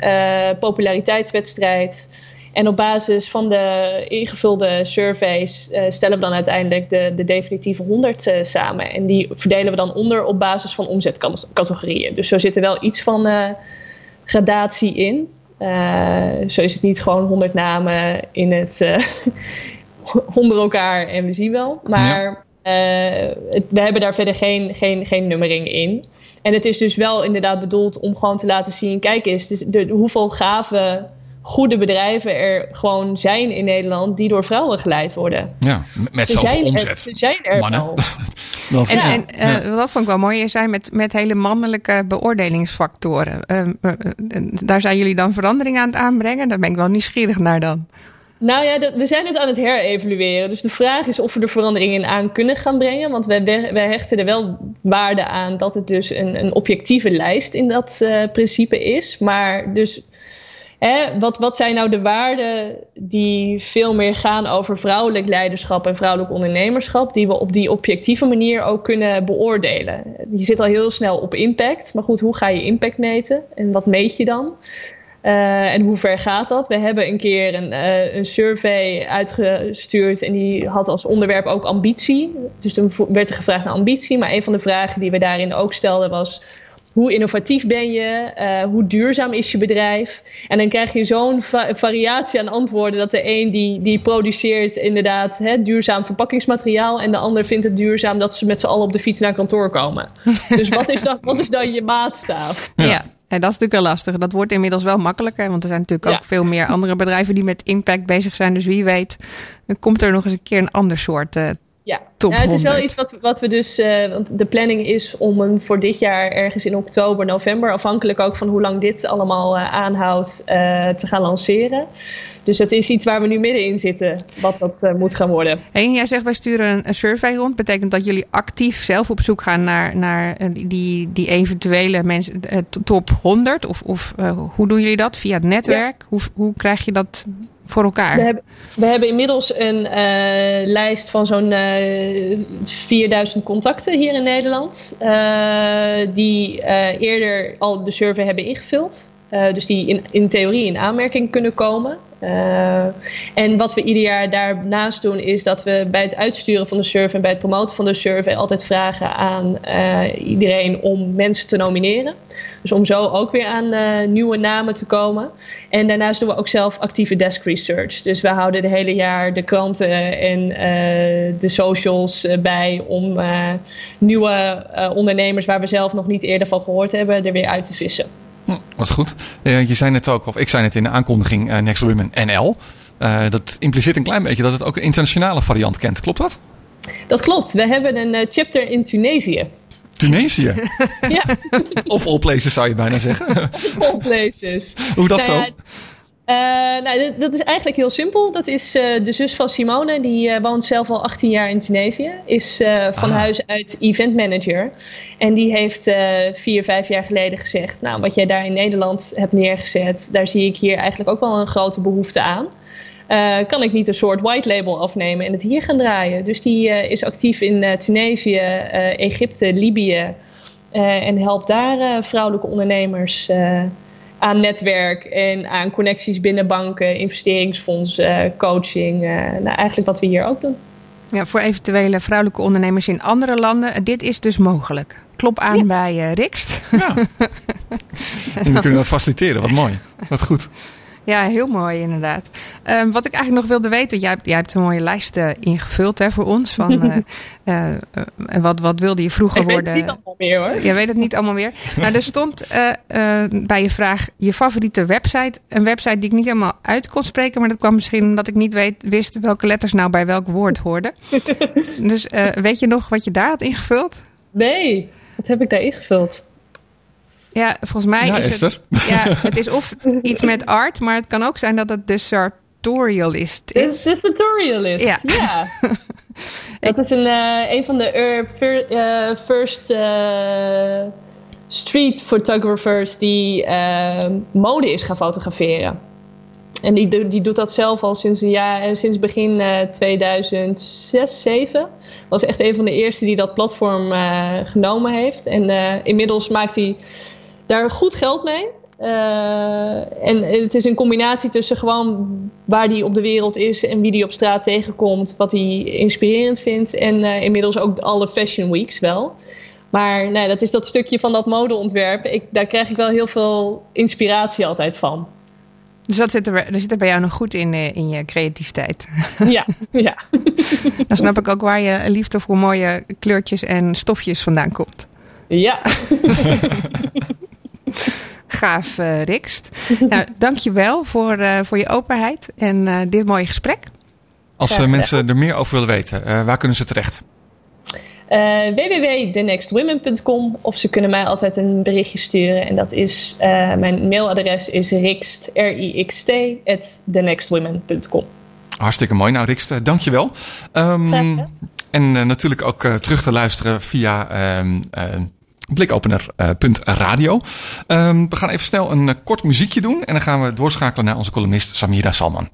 populariteitswedstrijd. En op basis van de ingevulde surveys uh, stellen we dan uiteindelijk de, de definitieve 100 uh, eh, samen. En die verdelen we dan onder op basis van omzetcategorieën. Dus zo zit er wel iets van uh, gradatie in. zo is het niet gewoon 100 namen in het, onder elkaar en we zien wel. Maar ja. het, we hebben daar verder geen, geen, geen nummering in. En het is dus wel inderdaad bedoeld om gewoon te laten zien: kijk eens, de, de, hoeveel gave goede bedrijven er gewoon zijn in Nederland die door vrouwen geleid worden. Ja, met zoveel omzet. ze zijn er Mannen. dat, en, en uh, dat vond ik wel mooi. Je zei met, met hele mannelijke beoordelingsfactoren. Uh, uh, daar zijn jullie dan verandering aan het aanbrengen? Daar ben ik wel nieuwsgierig naar dan. Nou ja, dat, we zijn het aan het herevalueren. Dus de vraag is of we er veranderingen aan kunnen gaan brengen. Want wij, wij hechten er wel waarde aan dat het dus een, een objectieve lijst in dat principe is. Maar dus wat, wat zijn nou de waarden die veel meer gaan over vrouwelijk leiderschap en vrouwelijk ondernemerschap, die we op die objectieve manier ook kunnen beoordelen? Je zit al heel snel op impact, maar goed, hoe ga je impact meten en wat meet je dan? Uh, en hoe ver gaat dat? We hebben een keer een, uh, een, survey uitgestuurd en die had als onderwerp ook ambitie. Dus toen werd er gevraagd naar ambitie, maar een van de vragen die we daarin ook stelden was hoe innovatief ben je? Uh, hoe duurzaam is je bedrijf? En dan krijg je zo'n va variatie aan antwoorden dat de een die, die produceert inderdaad hè, duurzaam verpakkingsmateriaal en de ander vindt het duurzaam dat ze met z'n allen op de fiets naar kantoor komen. dus wat is, dan, wat is dan je maatstaaf? ja. ja. En dat is natuurlijk wel lastig. Dat wordt inmiddels wel makkelijker. Want er zijn natuurlijk ook veel meer andere bedrijven die met impact bezig zijn. Dus wie weet, komt er nog eens een keer een ander soort uh, ja. ja, het is wel iets wat, wat we dus. Uh, want de planning is om hem voor dit jaar ergens in oktober, november, afhankelijk ook van hoe lang dit allemaal uh, aanhoudt, uh, te gaan lanceren. Dus dat is iets waar we nu middenin zitten, wat dat moet gaan worden. En jij zegt, wij sturen een, een, survey rond. Betekent dat jullie actief zelf op zoek gaan naar, naar die, die eventuele mensen, top 100? Of, of hoe doen jullie dat? Via het netwerk? Hoe, hoe krijg je dat voor elkaar? We hebben, we hebben inmiddels een uh, lijst van zo'n uh, eh, 4000 contacten hier in Nederland. Uh, die eerder al de survey hebben ingevuld. dus die in, in theorie in aanmerking kunnen komen. Uh, en wat we ieder jaar daarnaast doen, is dat we bij het uitsturen van de survey en bij het promoten van de survey altijd vragen aan uh, iedereen om mensen te nomineren. Dus om zo ook weer aan uh, nieuwe namen te komen. En daarnaast doen we ook zelf actieve desk research. Dus we houden de hele jaar de kranten en de socials bij om nieuwe ondernemers waar we zelf nog niet eerder van gehoord hebben, er weer uit te vissen. Hm, wat goed. Uh, je zei net ook, of ik zei net in de aankondiging uh, Next Women NL. Uh, dat impliceert een klein beetje dat het ook een internationale variant kent. Klopt dat? Dat klopt. We hebben een chapter in Tunesië. Tunesië? ja. of all places zou je bijna zeggen. all places. Hoe dat zo? Uh, nou, dat is eigenlijk heel simpel. Dat is uh, de zus van Simone. Die uh, woont zelf al 18 jaar in Tunesië. Is van ah. huis uit event manager. En die heeft vier, vijf jaar geleden gezegd... nou, wat jij daar in Nederland hebt neergezet... daar zie ik hier eigenlijk ook wel een grote behoefte aan. kan ik niet een soort white label afnemen en het hier gaan draaien? Dus die is actief in Tunesië, Egypte, Libië... en helpt daar vrouwelijke ondernemers aan netwerk en aan connecties binnen banken, investeringsfondsen, coaching. Uh, nou, eigenlijk wat we hier ook doen. Ja, voor eventuele vrouwelijke ondernemers in andere landen. Dit is dus mogelijk. Klop aan bij uh, Rikst. Ja. en we kunnen dat faciliteren. Wat mooi. Wat goed. Ja, heel mooi inderdaad. Um, wat ik eigenlijk nog wilde weten, jij, jij hebt een mooie lijst uh, ingevuld hè, voor ons. Van, uh, uh, wat, wat wilde je vroeger worden? Ik weet het niet allemaal meer hoor. Je weet het niet allemaal meer. nou, er stond bij je vraag je favoriete website. Een website die ik niet helemaal uit kon spreken. Maar dat kwam misschien omdat ik niet weet, wist welke letters nou bij welk woord hoorden. dus weet je nog wat je daar had ingevuld? Nee, wat heb ik daar ingevuld? Ja, volgens mij is het, ja, het is of iets met art, maar het kan ook zijn dat het de sartorialist is. De, de sartorialist, ja. ja. Dat is een, uh, een van de uh, first uh, street photographers die mode is gaan fotograferen. En die, die doet dat zelf al sinds, een jaar, sinds begin 2006, 2007. Was echt een van de eerste die dat platform genomen heeft. En inmiddels maakt hij daar goed geld mee. Uh, en het is een combinatie tussen gewoon waar die op de wereld is en wie die op straat tegenkomt, wat hij inspirerend vindt. En uh, inmiddels ook alle fashion weeks wel. Maar nee, dat is dat stukje van dat modeontwerp. Ik, daar krijg ik wel heel veel inspiratie altijd van. Dus dat zit er, dat zit er bij jou nog goed in, eh, in je creativiteit. Ja, ja. Dan snap ik ook waar je liefde voor mooie kleurtjes en stofjes vandaan komt. Ja. Gaaf, uh, Rikst. nou, dankjewel voor, uh, voor je openheid en uh, dit mooie gesprek. Als mensen er meer over willen weten, waar kunnen ze terecht? www.thenextwomen.com of ze kunnen mij altijd een berichtje sturen. En dat is, mijn mailadres is rikst, R-I-X-T, at thenextwomen.com. Hartstikke mooi. Nou, Rikst, dankjewel. Um, en natuurlijk ook terug te luisteren via um, blikopener.radio. Uh, um, we gaan even snel een uh, kort muziekje doen en dan gaan we doorschakelen naar onze columnist Samira Salman.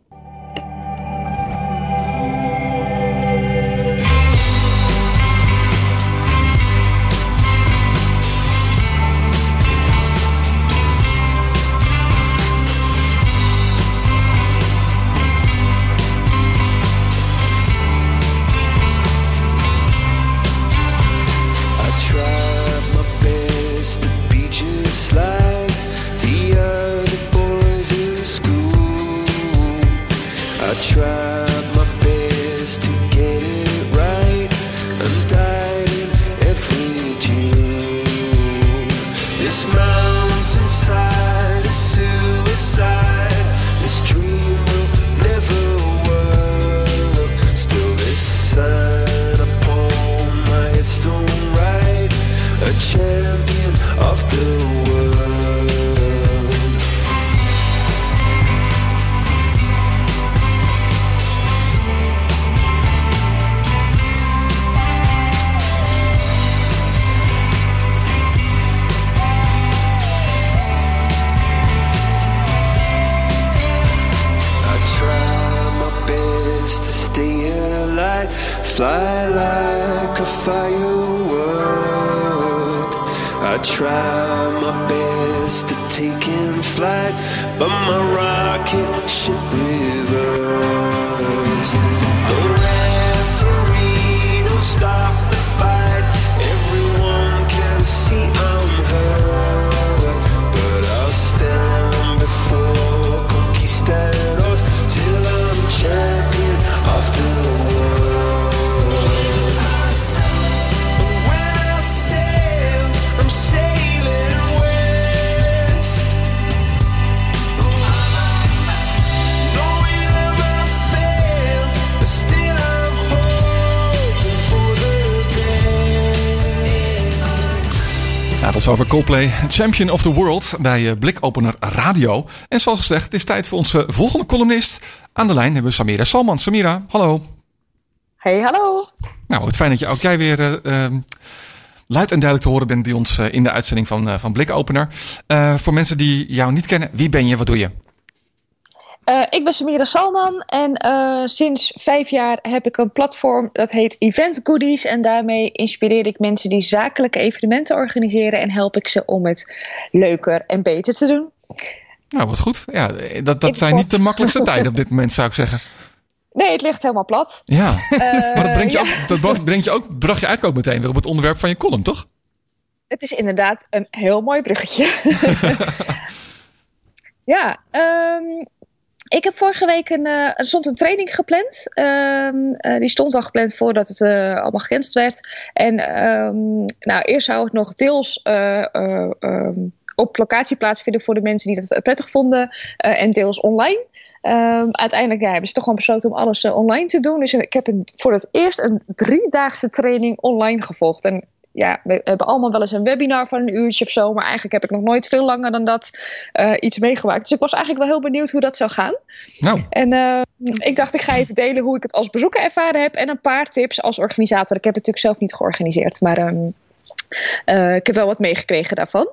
Over Coldplay, Champion of the World bij eh, Blikopener Radio. En zoals gezegd, het is tijd voor onze volgende columnist. Aan de lijn hebben we Samira Salman. Samira, hallo. Hey, hallo. Nou, het fijn dat je ook jij weer uh, luid en duidelijk te horen bent bij ons in de uitzending van, van Blikopener. voor mensen die jou niet kennen, wie ben je, wat doe je? Uh, ik ben Samira Salman en uh, sinds vijf jaar heb ik een platform dat heet Event Goodies. En daarmee inspireer ik mensen die zakelijke evenementen organiseren en help ik ze om het leuker en beter te doen. Nou, wat goed. Ja, dat, dat zijn niet de makkelijkste tijden op dit moment, zou ik zeggen. Nee, het ligt helemaal plat. Ja, uh, maar dat brengt je, ook, dat brengt je ook, bracht je eigenlijk ook meteen weer op het onderwerp van je column, toch? Het is inderdaad een heel mooi bruggetje. ja, um, ik heb vorige week een, er stond een training gepland. Uh, uh, die stond al gepland voordat het uh, allemaal gecanceld werd. En um, nou, eerst zou het nog deels um, op locatie plaatsvinden voor de mensen die dat prettig vonden. en deels online. Uiteindelijk hebben ze toch gewoon besloten om alles online te doen. Dus ik heb een, voor het eerst een driedaagse training online gevolgd. En ja, we hebben allemaal wel eens een webinar van een uurtje of zo. Maar eigenlijk heb ik nog nooit veel langer dan dat uh, iets meegemaakt. Dus ik was eigenlijk wel heel benieuwd hoe dat zou gaan. Nou. En uh, ik dacht, ik ga even delen hoe ik het als bezoeker ervaren heb. En een paar tips als organisator. Ik heb het natuurlijk zelf niet georganiseerd. Maar um, uh, ik heb wel wat meegekregen daarvan.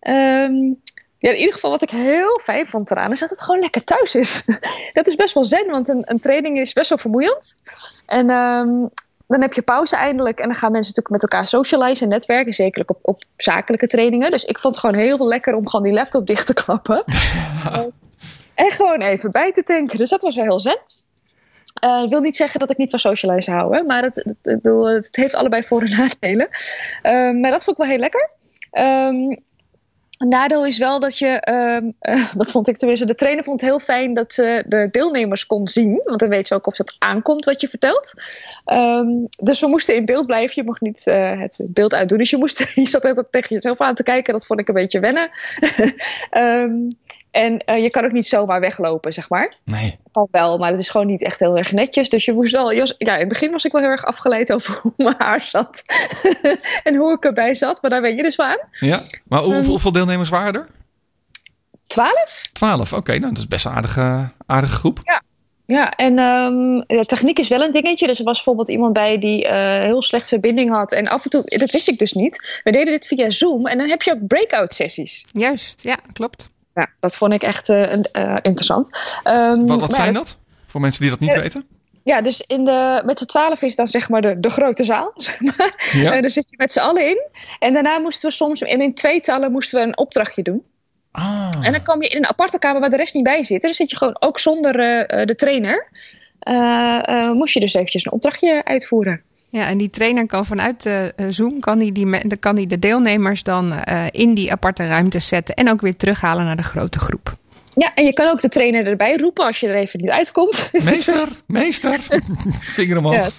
Um, ja, in ieder geval wat ik heel fijn vond eraan is dat het gewoon lekker thuis is. dat is best wel zen, want een, een training is best wel vermoeiend. En um, dan heb je pauze eindelijk. En dan gaan mensen natuurlijk met elkaar socializen en netwerken. Zeker op, op zakelijke trainingen. Dus ik vond het gewoon heel lekker om gewoon die laptop dicht te klappen. en gewoon even bij te tanken. Dus dat was wel heel zen. Uh, ik wil niet zeggen dat ik niet van socializen hou. Hè, maar het, het, het, het, heeft allebei voor- en nadelen. Uh, maar dat vond ik wel heel lekker. Um, een nadeel is wel dat je, um, dat vond ik tenminste, de trainer vond het heel fijn dat ze de deelnemers kon zien. Want dan weet ze ook of het aankomt wat je vertelt. Um, dus we moesten in beeld blijven. Je mocht niet uh, het beeld uitdoen. Dus je, moest, je zat even tegen jezelf aan te kijken. Dat vond ik een beetje wennen. um, en uh, je kan ook niet zomaar weglopen, zeg maar. Nee. Kan wel, maar het is gewoon niet echt heel erg netjes. Dus je moest wel. Ja, in het begin was ik wel heel erg afgeleid over hoe mijn haar zat. en hoe ik erbij zat. Maar daar weet je dus wel aan. Ja, maar hoe, um, hoeveel deelnemers waren er? Twaalf. Twaalf, oké. Okay, nou, dat is best een aardige, aardige groep. Ja. Ja, en um, ja, techniek is wel een dingetje. Dus er was bijvoorbeeld iemand bij die uh, heel slecht verbinding had. En af en toe, dat wist ik dus niet. We deden dit via Zoom. En dan heb je ook breakout sessies. Juist, ja, klopt. Ja, dat vond ik echt uh, uh, interessant. Um, wat wat zijn dat? Voor mensen die dat niet ja, weten? Ja, dus in de, met z'n twaalf is dan zeg maar de, de grote zaal. Zeg maar. Ja. En daar zit je met z'n allen in. En daarna moesten we soms, en in tweetallen moesten we een opdrachtje doen. Ah. En dan kwam je in een aparte kamer waar de rest niet bij zit. En dan zit je gewoon ook zonder uh, de trainer. Uh, moest je dus eventjes een opdrachtje uitvoeren. Ja, en die trainer kan vanuit de Zoom kan die, die, kan die de deelnemers dan uh, in die aparte ruimte zetten en ook weer terughalen naar de grote groep. Ja, en je kan ook de trainer erbij roepen als je er even niet uitkomt. Meester, meester, vinger omhoog. Ja,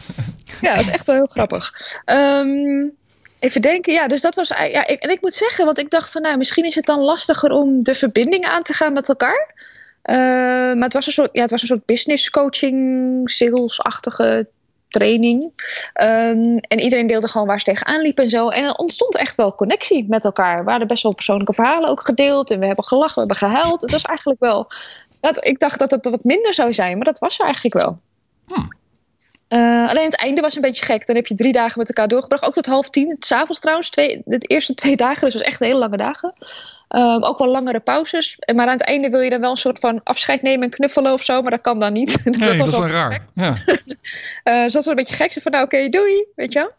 ja, dat is echt wel heel grappig. Um, even denken, ja, dus dat was. Ja, ik, en ik moet zeggen, want ik dacht van, nou, misschien is het dan lastiger om de verbinding aan te gaan met elkaar. Uh, maar het was een soort, ja, het was een soort business coaching, sales-achtige training. Um, en iedereen deelde gewoon waar ze tegenaan liep en zo. En er ontstond echt wel connectie met elkaar. Er waren best wel persoonlijke verhalen ook gedeeld. En we hebben gelachen, we hebben gehuild. Het was eigenlijk wel... Dat, ik dacht dat het wat minder zou zijn, maar dat was er eigenlijk wel. Hmm. Uh, alleen het einde was een beetje gek. Dan heb je drie dagen met elkaar doorgebracht. Ook tot half tien. S'avonds trouwens. Twee, de eerste twee dagen. Dus het was echt hele lange dagen. Um, ook wel langere pauzes. Maar aan het einde wil je dan wel een soort van afscheid nemen en knuffelen of zo. Maar dat kan dan niet. Nee, dat, dat is wel raar. Ja. uh, dus dat was een beetje gek. Ze van nou oké, okay, doei. Weet je wel.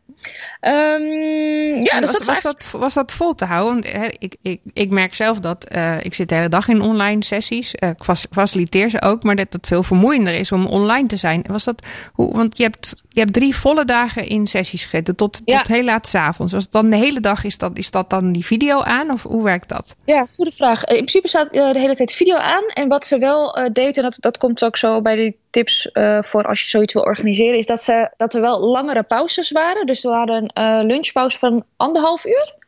Um, ja, dus was, dat was, dat, was dat vol te houden? Want hè, ik, ik, ik merk zelf dat uh, ik zit de hele dag in online sessies. Uh, ik faciliteer ze ook, maar dat het veel vermoeiender is om online te zijn. Was dat, hoe, want je hebt, je hebt drie volle dagen in sessies gereden, tot, Ja. tot heel laat s'avonds. Als het dan de hele dag is, dat, is dat dan die video aan of hoe werkt dat? Ja, goede vraag. In principe staat uh, de hele tijd video aan. En wat ze wel uh, deed, en dat, dat komt ook zo bij die tips voor als je zoiets wil organiseren, is dat, ze, dat er wel langere pauzes waren. Dus er waren een lunchpauze van anderhalf uur.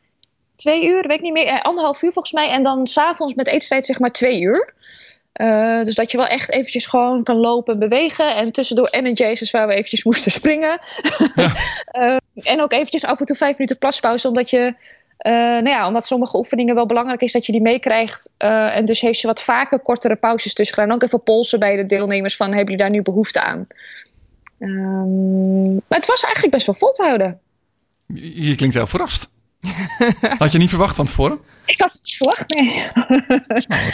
Twee uur, weet ik niet meer. Eh, anderhalf uur volgens mij. En dan s'avonds met etenstijd zeg maar twee uur. Uh, dus dat je wel echt eventjes gewoon kan lopen en bewegen. En tussendoor energizers waar we eventjes moesten springen. Ja. uh, en ook eventjes af en toe vijf minuten plaspauze. Omdat je... Uh, nou ja, omdat sommige oefeningen wel belangrijk is dat je die meekrijgt. Uh, en dus heeft ze wat vaker kortere pauzes tussen gedaan. Ook even polsen bij de deelnemers van hebben jullie daar nu behoefte aan? Um, maar het was eigenlijk best wel vol te houden. Je, je klinkt heel verrast. Had je niet verwacht van tevoren? Ik had het niet verwacht, nee. Nou,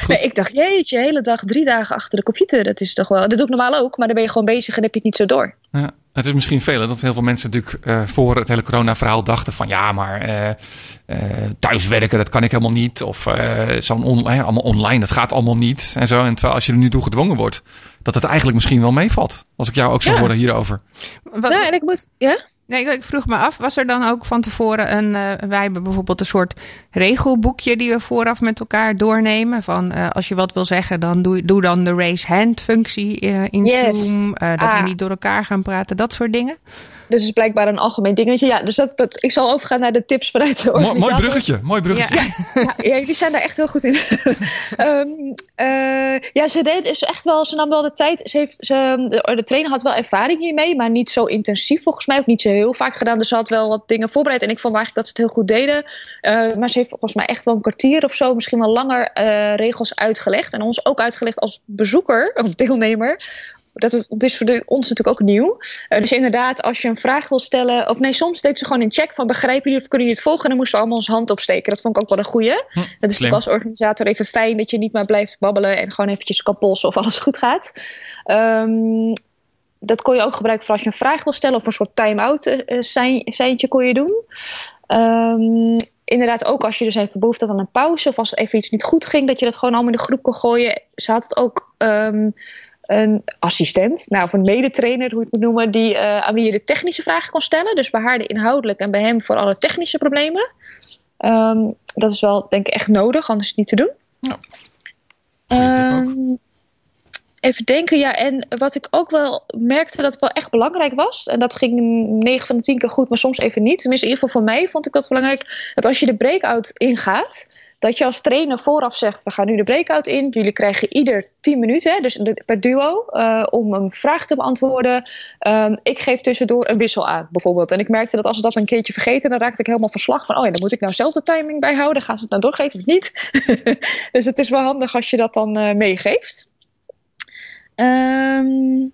nee ik dacht, jeetje, hele dag, drie dagen achter de computer. Dat is toch wel. Dat doe ik normaal ook, maar dan ben je gewoon bezig en heb je het niet zo door. Ja, het is misschien veel, hè, dat heel veel mensen natuurlijk uh, voor het hele corona-verhaal dachten van ja, maar uh, uh, thuiswerken, dat kan ik helemaal niet. Of zo'n on, allemaal online, dat gaat allemaal niet. En zo. En terwijl als je er nu toe gedwongen wordt, dat het eigenlijk misschien wel meevalt. Als ik jou ook zo ja. hoorde hierover. Wat, ja, en ik moet. Ja? Nee, ik vroeg me af, was er dan ook van tevoren een... Uh, wij hebben bijvoorbeeld een soort regelboekje die we vooraf met elkaar doornemen. Van uh, als je wat wil zeggen, dan doe, doe dan de raise hand functie uh, in yes. Zoom. dat ah. we niet door elkaar gaan praten, dat soort dingen. Dus is blijkbaar een algemeen dingetje. Ja, dus dat, dat, ik zal overgaan naar de tips vanuit de organisatie. Mooi bruggetje, mooi bruggetje. Ja, ja, ja jullie zijn daar echt heel goed in. um, uh, ja, ze deed dus echt wel, ze nam wel de tijd. Ze heeft, ze, de, de trainer had wel ervaring hiermee, maar niet zo intensief volgens mij. Ook niet zo heel vaak gedaan. Dus ze had wel wat dingen voorbereid. En ik vond eigenlijk dat ze het heel goed deden. Uh, maar ze heeft volgens mij echt wel een kwartier of zo, misschien wel langer, uh, regels uitgelegd. En ons ook uitgelegd als bezoeker of deelnemer dat is, het is voor de, ons natuurlijk ook nieuw. Uh, dus inderdaad, als je een vraag wil stellen. Of nee, soms deed ze gewoon een check van begrijpen jullie of kunnen jullie het volgen? En dan moesten we allemaal ons hand opsteken. Dat vond ik ook wel een goeie. Hm, dat is natuurlijk als organisator even fijn dat je niet maar blijft babbelen en gewoon eventjes kan polsen of alles goed gaat. Um, dat kon je ook gebruiken voor als je een vraag wil stellen of een soort time-out uh, seintje kon je doen. Um, inderdaad, ook als je dus even behoefte had aan een pauze of als even iets niet goed ging, dat je dat gewoon allemaal in de groep kon gooien. Ze had het ook. Um, een assistent, nou, of een medetrainer, hoe je het moet noemen, die, uh, aan wie je de technische vragen kon stellen. Dus bij haar de inhoudelijk en bij hem voor alle technische problemen. Um, dat is wel, denk ik, echt nodig, anders is het niet te doen. Ja. Um, even denken, ja, en wat ik ook wel merkte dat het wel echt belangrijk was, en dat ging 9 van de 10 keer goed, maar soms even niet. Tenminste, in ieder geval voor mij vond ik dat belangrijk, dat als je de breakout ingaat, dat je als trainer vooraf zegt: we gaan nu de breakout in. Jullie krijgen ieder 10 minuten, dus per duo, uh, om een vraag te beantwoorden. Um, ik geef tussendoor een wissel aan, bijvoorbeeld. En ik merkte dat als ze dat een keertje vergeten, dan raakte ik helemaal verslag van: oh ja, dan moet ik nou zelf de timing bijhouden. Gaan ze het nou doorgeven of niet? dus het is wel handig als je dat dan uh, meegeeft. Um,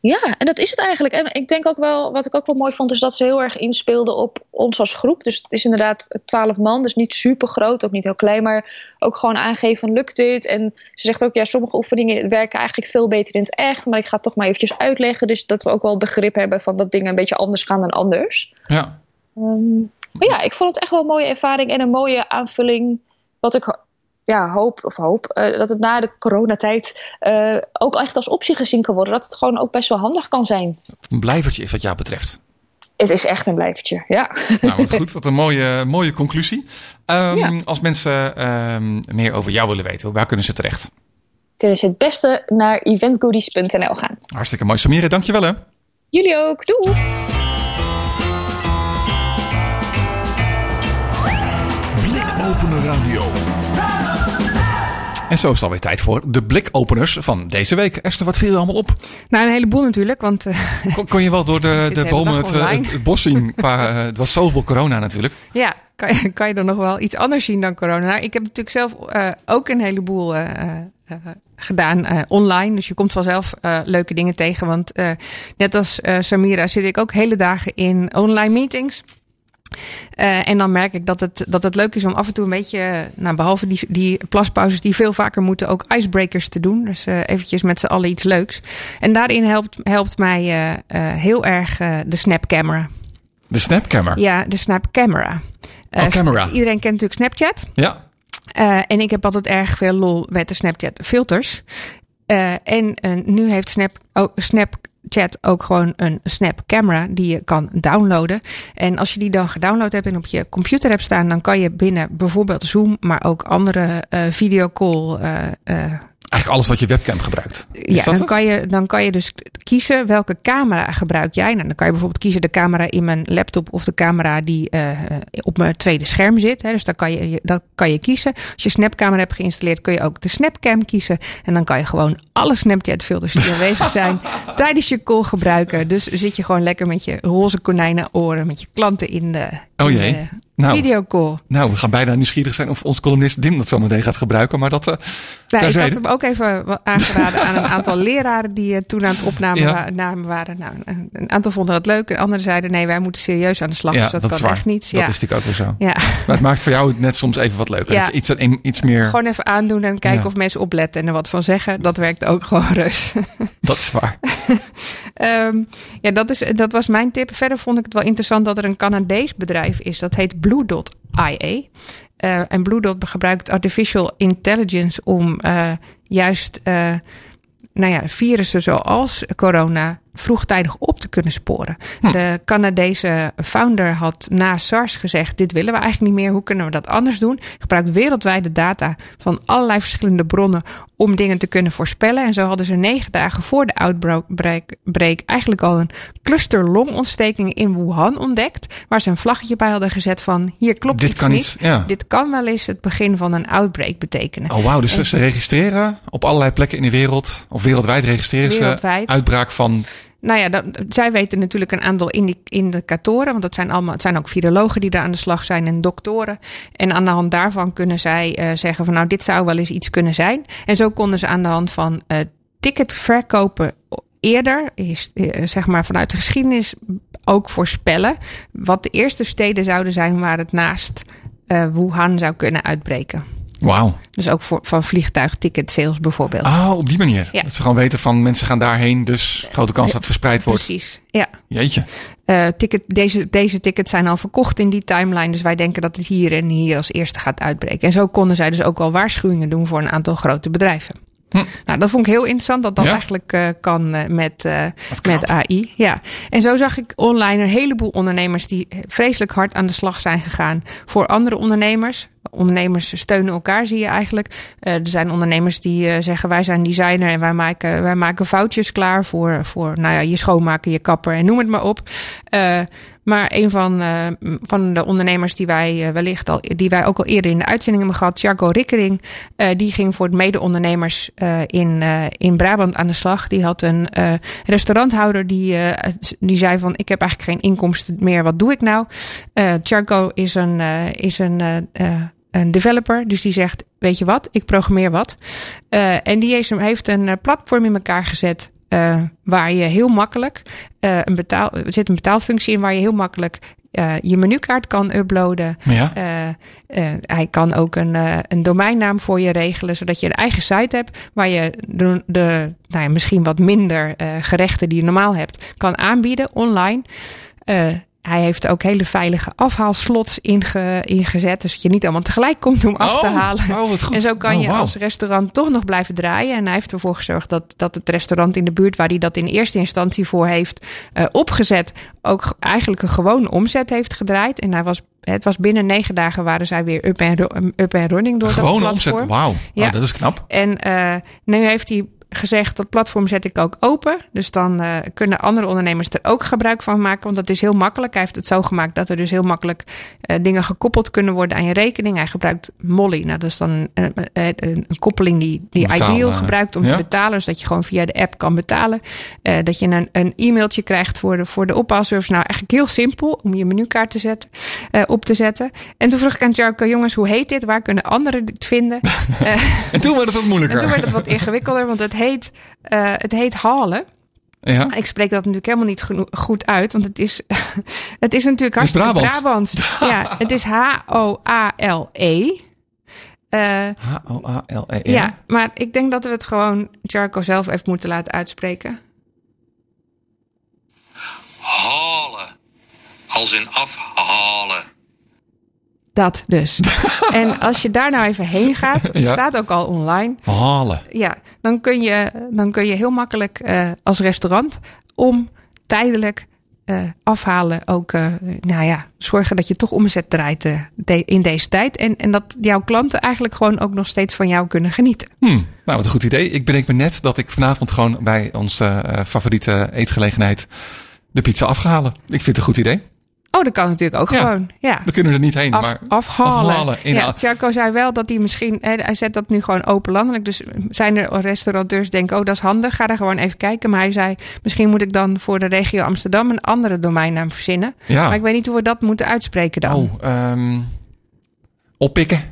ja, en dat is het eigenlijk. En ik denk ook wel, wat ik ook wel mooi vond, is dat ze heel erg inspeelden op ons als groep. Dus het is inderdaad twaalf man, dus niet super groot, ook niet heel klein, maar ook gewoon aangeven lukt dit? En ze zegt ook, ja, sommige oefeningen werken eigenlijk veel beter in het echt, maar ik ga het toch maar eventjes uitleggen. Dus dat we ook wel begrip hebben van dat dingen een beetje anders gaan dan anders. Ja. Um, maar ja, ik vond het echt wel een mooie ervaring en een mooie aanvulling. Wat ik ja, hoop, of hoop, uh, dat het na de coronatijd uh, ook echt als optie gezien kan worden. Dat het gewoon ook best wel handig kan zijn. Een blijvertje wat jou betreft. Het is echt een blijvertje, ja. Nou, wat goed. Wat een mooie, mooie conclusie. Um, ja. Als mensen um, meer over jou willen weten, waar kunnen ze terecht? Kunnen ze het beste naar eventgoodies.nl gaan. Hartstikke mooi. Samira, dankjewel hè. Jullie ook. Doei. Blikopener Radio. En zo is het alweer tijd voor de blikopeners van deze week. Esther, wat viel je allemaal op? Nou, een heleboel natuurlijk. Want, uh, kon, kon, je wel door de, de bomen het, het, bos zien? Qua, uh, het was zoveel corona natuurlijk. Ja, kan je, kan je dan nog wel iets anders zien dan corona? Nou, ik heb natuurlijk zelf uh, ook een heleboel gedaan online. Dus je komt vanzelf leuke dingen tegen. Want net als Samira zit ik ook hele dagen in online meetings. Uh, en dan merk ik dat het, dat het leuk is om af en toe een beetje, nou, behalve die, die plaspauzes die veel vaker moeten, ook icebreakers te doen. Dus uh, eventjes met z'n allen iets leuks. En daarin helpt, helpt mij uh, heel erg de Snap Camera. De Snap Camera? Ja, de Snap Camera. oh, camera. Iedereen kent natuurlijk Snapchat. Ja. en ik heb altijd erg veel lol met de Snapchat filters. en nu heeft Snap, ook, Snap chat ook gewoon een Snap Camera die je kan downloaden. En als je die dan gedownload hebt en op je computer hebt staan, dan kan je binnen bijvoorbeeld Zoom, maar ook andere uh, videocall. Uh, uh, Eigenlijk alles wat je webcam gebruikt. Is ja, dan kan, je, dan kan je dus kiezen welke camera gebruik jij. Nou, dan kan je bijvoorbeeld kiezen de camera in mijn laptop of de camera die uh, op mijn tweede scherm zit. Hè. Dus dan kan je, dat kan je kiezen. Als je Snapcamera hebt geïnstalleerd, kun je ook de Snapcam kiezen. En dan kan je gewoon alle Snapchat filters die aanwezig zijn tijdens je call gebruiken. Dus zit je gewoon lekker met je roze konijnen oren, met je klanten in de, oh jee. In de nou, videocall. Nou, we gaan bijna nieuwsgierig zijn of onze columnist Dim dat zo meteen gaat gebruiken. Maar dat. Uh, nou, ik had hem ook even aangeraden aan een aantal leraren die uh, toen aan het opnemen ja. waren. Nou, een aantal vonden dat leuk. En anderen zeiden: nee, wij moeten serieus aan de slag. Ja, dus dat, dat kan waar. echt niet. Dat ja. is natuurlijk ook weer zo. Ja. Maar het maakt voor jou net soms even wat leuker. Ja. Iets, iets meer. Gewoon even aandoen en kijken of mensen opletten en er wat van zeggen. Dat werkt ook gewoon reus. Dat is waar. um, ja, dat, is, dat was mijn tip. Verder vond ik het wel interessant dat er een Canadees bedrijf is. Dat heet Blue Dot IA. Uh, en Blue Dot gebruikt artificial intelligence om uh, juist uh, nou ja, virussen zoals corona vroegtijdig op te kunnen sporen. Hm. De Canadese founder had na SARS gezegd: Dit willen we eigenlijk niet meer. Hoe kunnen we dat anders doen? Gebruikt wereldwijde data van allerlei verschillende bronnen om dingen te kunnen voorspellen. En zo hadden ze negen dagen voor de outbreak break eigenlijk al een cluster longontsteking in Wuhan ontdekt. Waar ze een vlaggetje bij hadden gezet van: Hier klopt Dit iets kan niet. Iets, ja. Dit kan wel eens het begin van een outbreak betekenen. Oh, wauw. Dus en, ze registreren op allerlei plekken in de wereld, of wereldwijd registreren wereldwijd. ze uitbraak van nou ja, dat, zij weten natuurlijk een aantal indicatoren. Want dat zijn allemaal, het zijn ook virologen die daar aan de slag zijn en doktoren. En aan de hand daarvan kunnen zij uh, zeggen van nou, dit zou wel eens iets kunnen zijn. En zo konden ze aan de hand van uh, ticketverkopen eerder, is, zeg maar vanuit de geschiedenis, ook voorspellen wat de eerste steden zouden zijn waar het naast uh, Wuhan zou kunnen uitbreken. Wauw. Dus ook voor, van vliegtuigticket sales bijvoorbeeld. Ah, op die manier. Ja. Dat ze gewoon weten van mensen gaan daarheen, dus grote kans dat het verspreid wordt. Precies, ja. Jeetje. Uh, ticket, deze, deze tickets zijn al verkocht in die timeline. Dus wij denken dat het hier en hier als eerste gaat uitbreken. En zo konden zij dus ook al waarschuwingen doen voor een aantal grote bedrijven. Hm. Nou, dat vond ik heel interessant dat dat eigenlijk uh, kan uh, met, uh, met AI. Ja. En zo zag ik online een heleboel ondernemers die vreselijk hard aan de slag zijn gegaan voor andere ondernemers. Ondernemers steunen elkaar, zie je eigenlijk. er zijn ondernemers die zeggen: wij zijn designer en wij maken, wij maken foutjes klaar voor, voor nou ja, je schoonmaken, je kapper en noem het maar op. Maar een van, uh, van de ondernemers die wij uh, wellicht al, die wij ook al eerder in de uitzending hebben gehad, Jarko Rikkering, uh, die ging voor mede-ondernemers in, in Brabant aan de slag. Die had een restauranthouder die, die zei van ik heb eigenlijk geen inkomsten meer, wat doe ik nou? Jarko is een, is een een developer. Dus die zegt: Weet je wat, ik programmeer wat. Uh, en die heeft een platform in elkaar gezet. Uh, waar je heel makkelijk uh, een betaal, er zit een betaalfunctie in waar je heel makkelijk uh, je menukaart kan uploaden. Ja. hij kan ook een, een domeinnaam voor je regelen, zodat je een eigen site hebt waar je de, de nou ja, misschien wat minder gerechten die je normaal hebt kan aanbieden online. Hij heeft ook hele veilige afhaalslots inge, ingezet. Dus dat je niet allemaal tegelijk komt om af te oh, halen. Oh, en zo kan oh, je wow. als restaurant toch nog blijven draaien. En hij heeft ervoor gezorgd dat, dat het restaurant in de buurt waar hij dat in eerste instantie voor heeft uh, opgezet, ook eigenlijk een gewone omzet heeft gedraaid. En hij was het was binnen negen dagen waren zij weer up en, up en running door Gewoon dat platform. omzet, wauw. Ja. Oh, dat is knap. En uh, nu heeft hij gezegd dat platform zet ik ook open. Dus dan uh, kunnen andere ondernemers er ook gebruik van maken. Want dat is heel makkelijk. Hij heeft het zo gemaakt dat er dus heel makkelijk uh, dingen gekoppeld kunnen worden aan je rekening. Hij gebruikt Molly. Nou, dat is dan een, een, een koppeling die, die Betalen, Ideal gebruikt om ja? te betalen. Zodat je gewoon via de app kan betalen. Uh, dat je een, een e-mailtje krijgt voor de, voor de ophaalservice. Nou, eigenlijk heel simpel om je menukaart te zetten, op te zetten. En toen vroeg ik aan Jarko, jongens, hoe heet dit? Waar kunnen anderen dit vinden? en toen werd het wat moeilijker. En toen werd het wat ingewikkelder, want het heet, uh, het heet halen. Ja. Ik spreek dat natuurlijk helemaal niet goed uit, want het is, het is natuurlijk hartstikke Brabants. Brabants. ja, het is H-O-A-L-E. Uh, H-O-A-L-E. ja. ja, maar ik denk dat we het gewoon Jarko zelf even moeten laten uitspreken. Halen. Als in afhalen. Dat dus. en als je daar nou even heen gaat, het Ja. staat ook al online. Halen. Ja, dan kun je, dan kun je heel makkelijk uh, als restaurant om tijdelijk uh, afhalen ook, uh, nou ja, zorgen dat je toch omzet draait uh, de, in deze tijd. En, en dat jouw klanten eigenlijk gewoon ook nog steeds van jou kunnen genieten. Hmm, nou, wat een goed idee. Ik bedenk me net dat ik vanavond gewoon bij onze favoriete eetgelegenheid de pizza afgehalen. Ik vind het een goed idee. Oh, dat kan natuurlijk ook Ja. gewoon. Ja. We kunnen er niet heen, Af, maar afhalen. afhalen. ja. Tjarko zei wel dat hij misschien... hè, Hij zet dat nu gewoon open landelijk. Dus zijn er restaurateurs die denken... oh, dat is handig. Ga daar gewoon even kijken. Maar hij zei... misschien moet ik dan voor de regio Amsterdam... een andere domeinnaam verzinnen. Ja. Maar ik weet niet hoe we dat moeten uitspreken dan. Oh, ehm, oppikken.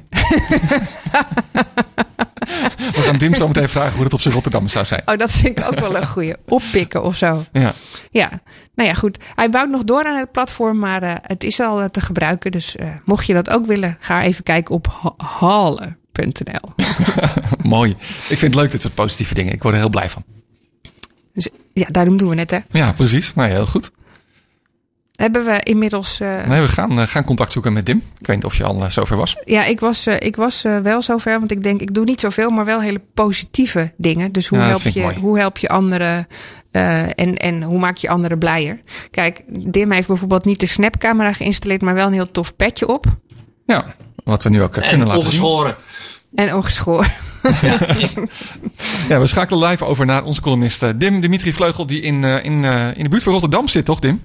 We gaan Dim zo meteen vragen hoe dat op zijn Rotterdam zou zijn. Oh, dat vind ik ook wel een goeie. Oppikken of zo. Ja. Ja, nou ja, goed. Hij bouwt nog door aan het platform, maar uh, het is al uh, te gebruiken. Dus uh, mocht je dat ook willen, ga even kijken op ha halen.nl. Mooi. Ik vind het leuk, dit soort positieve dingen. Ik word er heel blij van. Dus ja, daarom doen we het, hè. Ja, precies. Nou, heel goed. Hebben we inmiddels... uh, Nee, we gaan, gaan contact zoeken met Dim. Ik weet niet of je al zover was. Ja, ik was, ik was wel zover. Want ik denk, ik doe niet zoveel, maar wel hele positieve dingen. Dus hoe, Ja, help, je, hoe help je anderen... Uh, en, en hoe maak je anderen blijer? Kijk, Dim heeft bijvoorbeeld niet de snapcamera geïnstalleerd, maar wel een heel tof petje op. Ja, wat we nu ook uh, En kunnen laten ongeschoren. En ongeschoren. zien. Ja, we schakelen live over naar onze columnist Dim Dimitri Vleugel, die in, uh, in, uh, in de buurt van Rotterdam zit, toch Dim?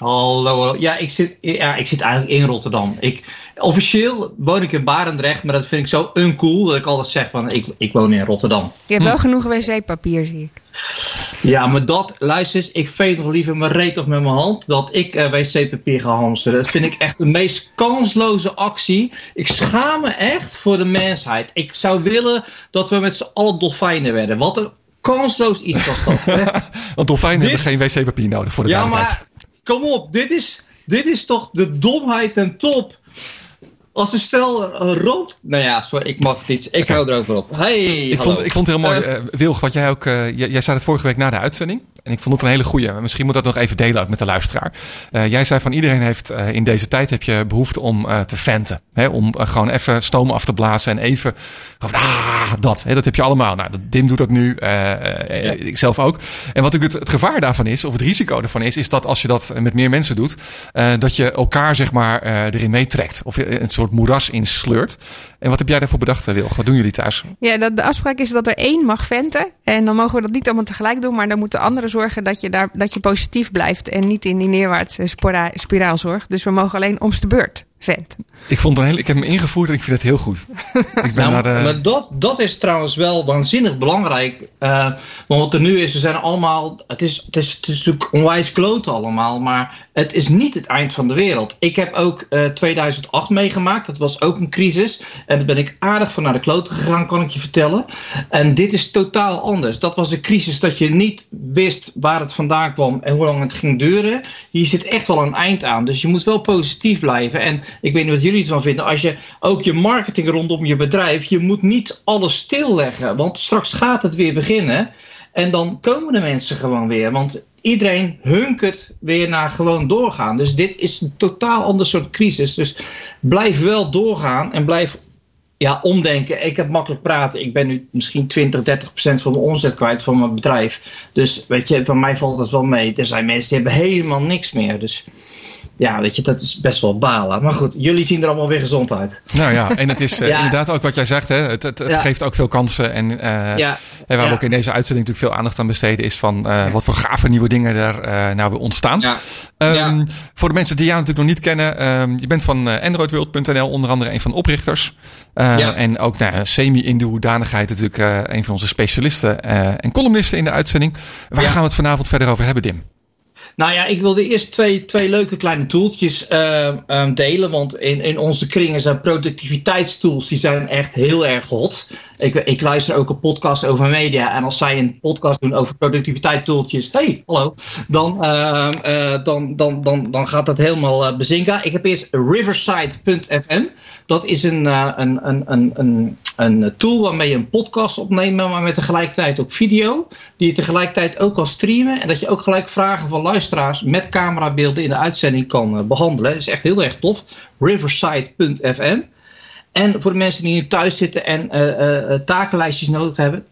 Hallo. Ja, ik zit, ja, ik zit eigenlijk in Rotterdam. Ik, officieel woon ik in Barendrecht, maar dat vind ik zo uncool dat ik altijd zeg van ik, ik woon in Rotterdam. Je hebt wel genoeg wc-papier, zie ik. Ja, maar dat, luister eens, ik veeg nog liever mijn reet of met mijn hand dat ik uh, wc-papier ga hamsteren. Dat vind ik echt de meest kansloze actie. Ik schaam me echt voor de mensheid. Ik zou willen dat we met z'n allen dolfijnen werden. Wat een kansloos iets was dat. Hè? Want dolfijnen hebben geen wc-papier nodig voor de Ja, maar kom op, dit is, dit is toch de domheid ten top. Als een stel uh, rood. Nou ja, sorry, ik mag niet. Ik hou erover op. Hey, ik, vond, ik vond het heel mooi, uh, Wilg, wat jij ook. Uh, jij, jij zei het vorige week na de uitzending. En ik vond het een hele goeie. Misschien moet dat nog even delen ook met de luisteraar. jij zei van iedereen heeft in deze tijd heb je behoefte om te venten. Hè? Om gewoon even stoom af te blazen en even. Van, ah, dat. Hè? Dat heb je allemaal. Nou, Dim doet dat nu. Ja. Ik zelf ook. En wat ik het, het gevaar daarvan is, of het risico daarvan is, is dat als je dat met meer mensen doet, dat je elkaar zeg maar erin meetrekt. Of een soort moeras insleurt. En wat heb jij daarvoor bedacht, Wilg? Wat doen jullie thuis? Ja, dat, de afspraak is dat er één mag venten. En dan mogen we dat niet allemaal tegelijk doen. Maar dan moeten anderen zorgen dat je, daar, dat je positief blijft. En niet in die neerwaartse spiraal zorgt. Dus we mogen alleen omste beurt vent. Ik, vond een heel, ik heb hem ingevoerd en ik vind het heel goed. Ik ben nou, de... Maar dat, dat is trouwens wel waanzinnig belangrijk. Uh, want wat er nu is, we zijn allemaal. Het is, het is, het is natuurlijk onwijs kloten allemaal. Maar het is niet het eind van de wereld. Ik heb ook uh, 2008 meegemaakt. Dat was ook een crisis. En daar ben ik aardig van naar de kloten gegaan, kan ik je vertellen. En dit is totaal anders. Dat was een crisis dat je niet wist waar het vandaan kwam en hoe lang het ging duren. Hier zit echt wel een eind aan. Dus je moet wel positief blijven. En ik weet niet wat jullie ervan vinden. Als je ook je marketing rondom je bedrijf, je moet niet alles stilleggen. Want straks gaat het weer beginnen. En dan komen de mensen gewoon weer. Want iedereen hunkert weer naar gewoon doorgaan. Dus dit is een totaal ander soort crisis. Dus blijf wel doorgaan en blijf ja, omdenken. Ik heb makkelijk praten. Ik ben nu misschien 20, 30 procent van mijn omzet kwijt van mijn bedrijf. Dus weet je, van mij valt het wel mee. Er zijn mensen die hebben helemaal niks meer. Dus ja, weet je, dat is best wel balen. Maar goed, jullie zien er allemaal weer gezond uit. Nou ja, en het is ja. inderdaad ook wat jij zegt. Hè? Het, het, het ja. geeft ook veel kansen. En, uh, ja. en waar we ook in deze uitzending natuurlijk veel aandacht aan besteden... is van uh, wat voor gave nieuwe dingen er uh, nou weer ontstaan. Um, voor de mensen die jou natuurlijk nog niet kennen... Um, je bent van androidworld.nl onder andere een van de oprichters. En ook nou, semi in de hoedanigheid natuurlijk een van onze specialisten... en columnisten in de uitzending. Waar gaan we het vanavond verder over hebben, Dim? Nou ja, ik wilde eerst twee, twee leuke kleine toeltjes uh, um, delen. Want in, in onze kringen zijn productiviteitstools, die zijn echt heel erg hot. Ik, ik luister ook een podcast over media. En als zij een podcast doen over productiviteitstooltjes, hey, hallo. Dan, uh, uh, dan, dan, dan, dan gaat dat helemaal uh, bezinken. Ik heb eerst riverside.fm. Dat is een, een, een, een, een, een tool waarmee je een podcast opneemt, maar met tegelijkertijd ook video. Die je tegelijkertijd ook kan streamen. En dat je ook gelijk vragen van luisteraars met camerabeelden in de uitzending kan behandelen. Dat is echt heel erg tof. Riverside.fm. En voor de mensen die nu thuis zitten en uh, takenlijstjes nodig hebben,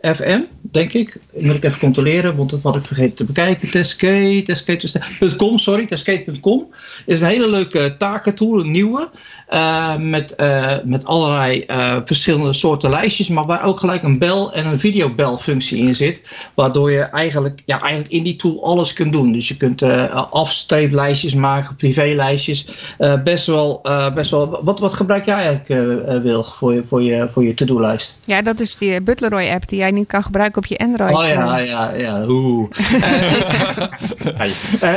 teskate.fm, denk ik. Moet ik even controleren, want dat had ik vergeten te bekijken. Teskate, teskate.com, sorry, teskate.com is een hele leuke takentool, een nieuwe. Uh, met, uh, met allerlei uh, verschillende soorten lijstjes, maar waar ook gelijk een bel- en een videobelfunctie in zit. Waardoor je eigenlijk, ja, eigenlijk in die tool alles kunt doen. Dus je kunt afstreeplijstjes maken, privélijstjes. best, wel, best wel. Wat, wat gebruik jij eigenlijk, Wil, voor je, voor je, voor je to-do-lijst? Ja, dat is die Butleroy-app die jij niet kan gebruiken op je Android. Oh ja, ja, ja. Oeh.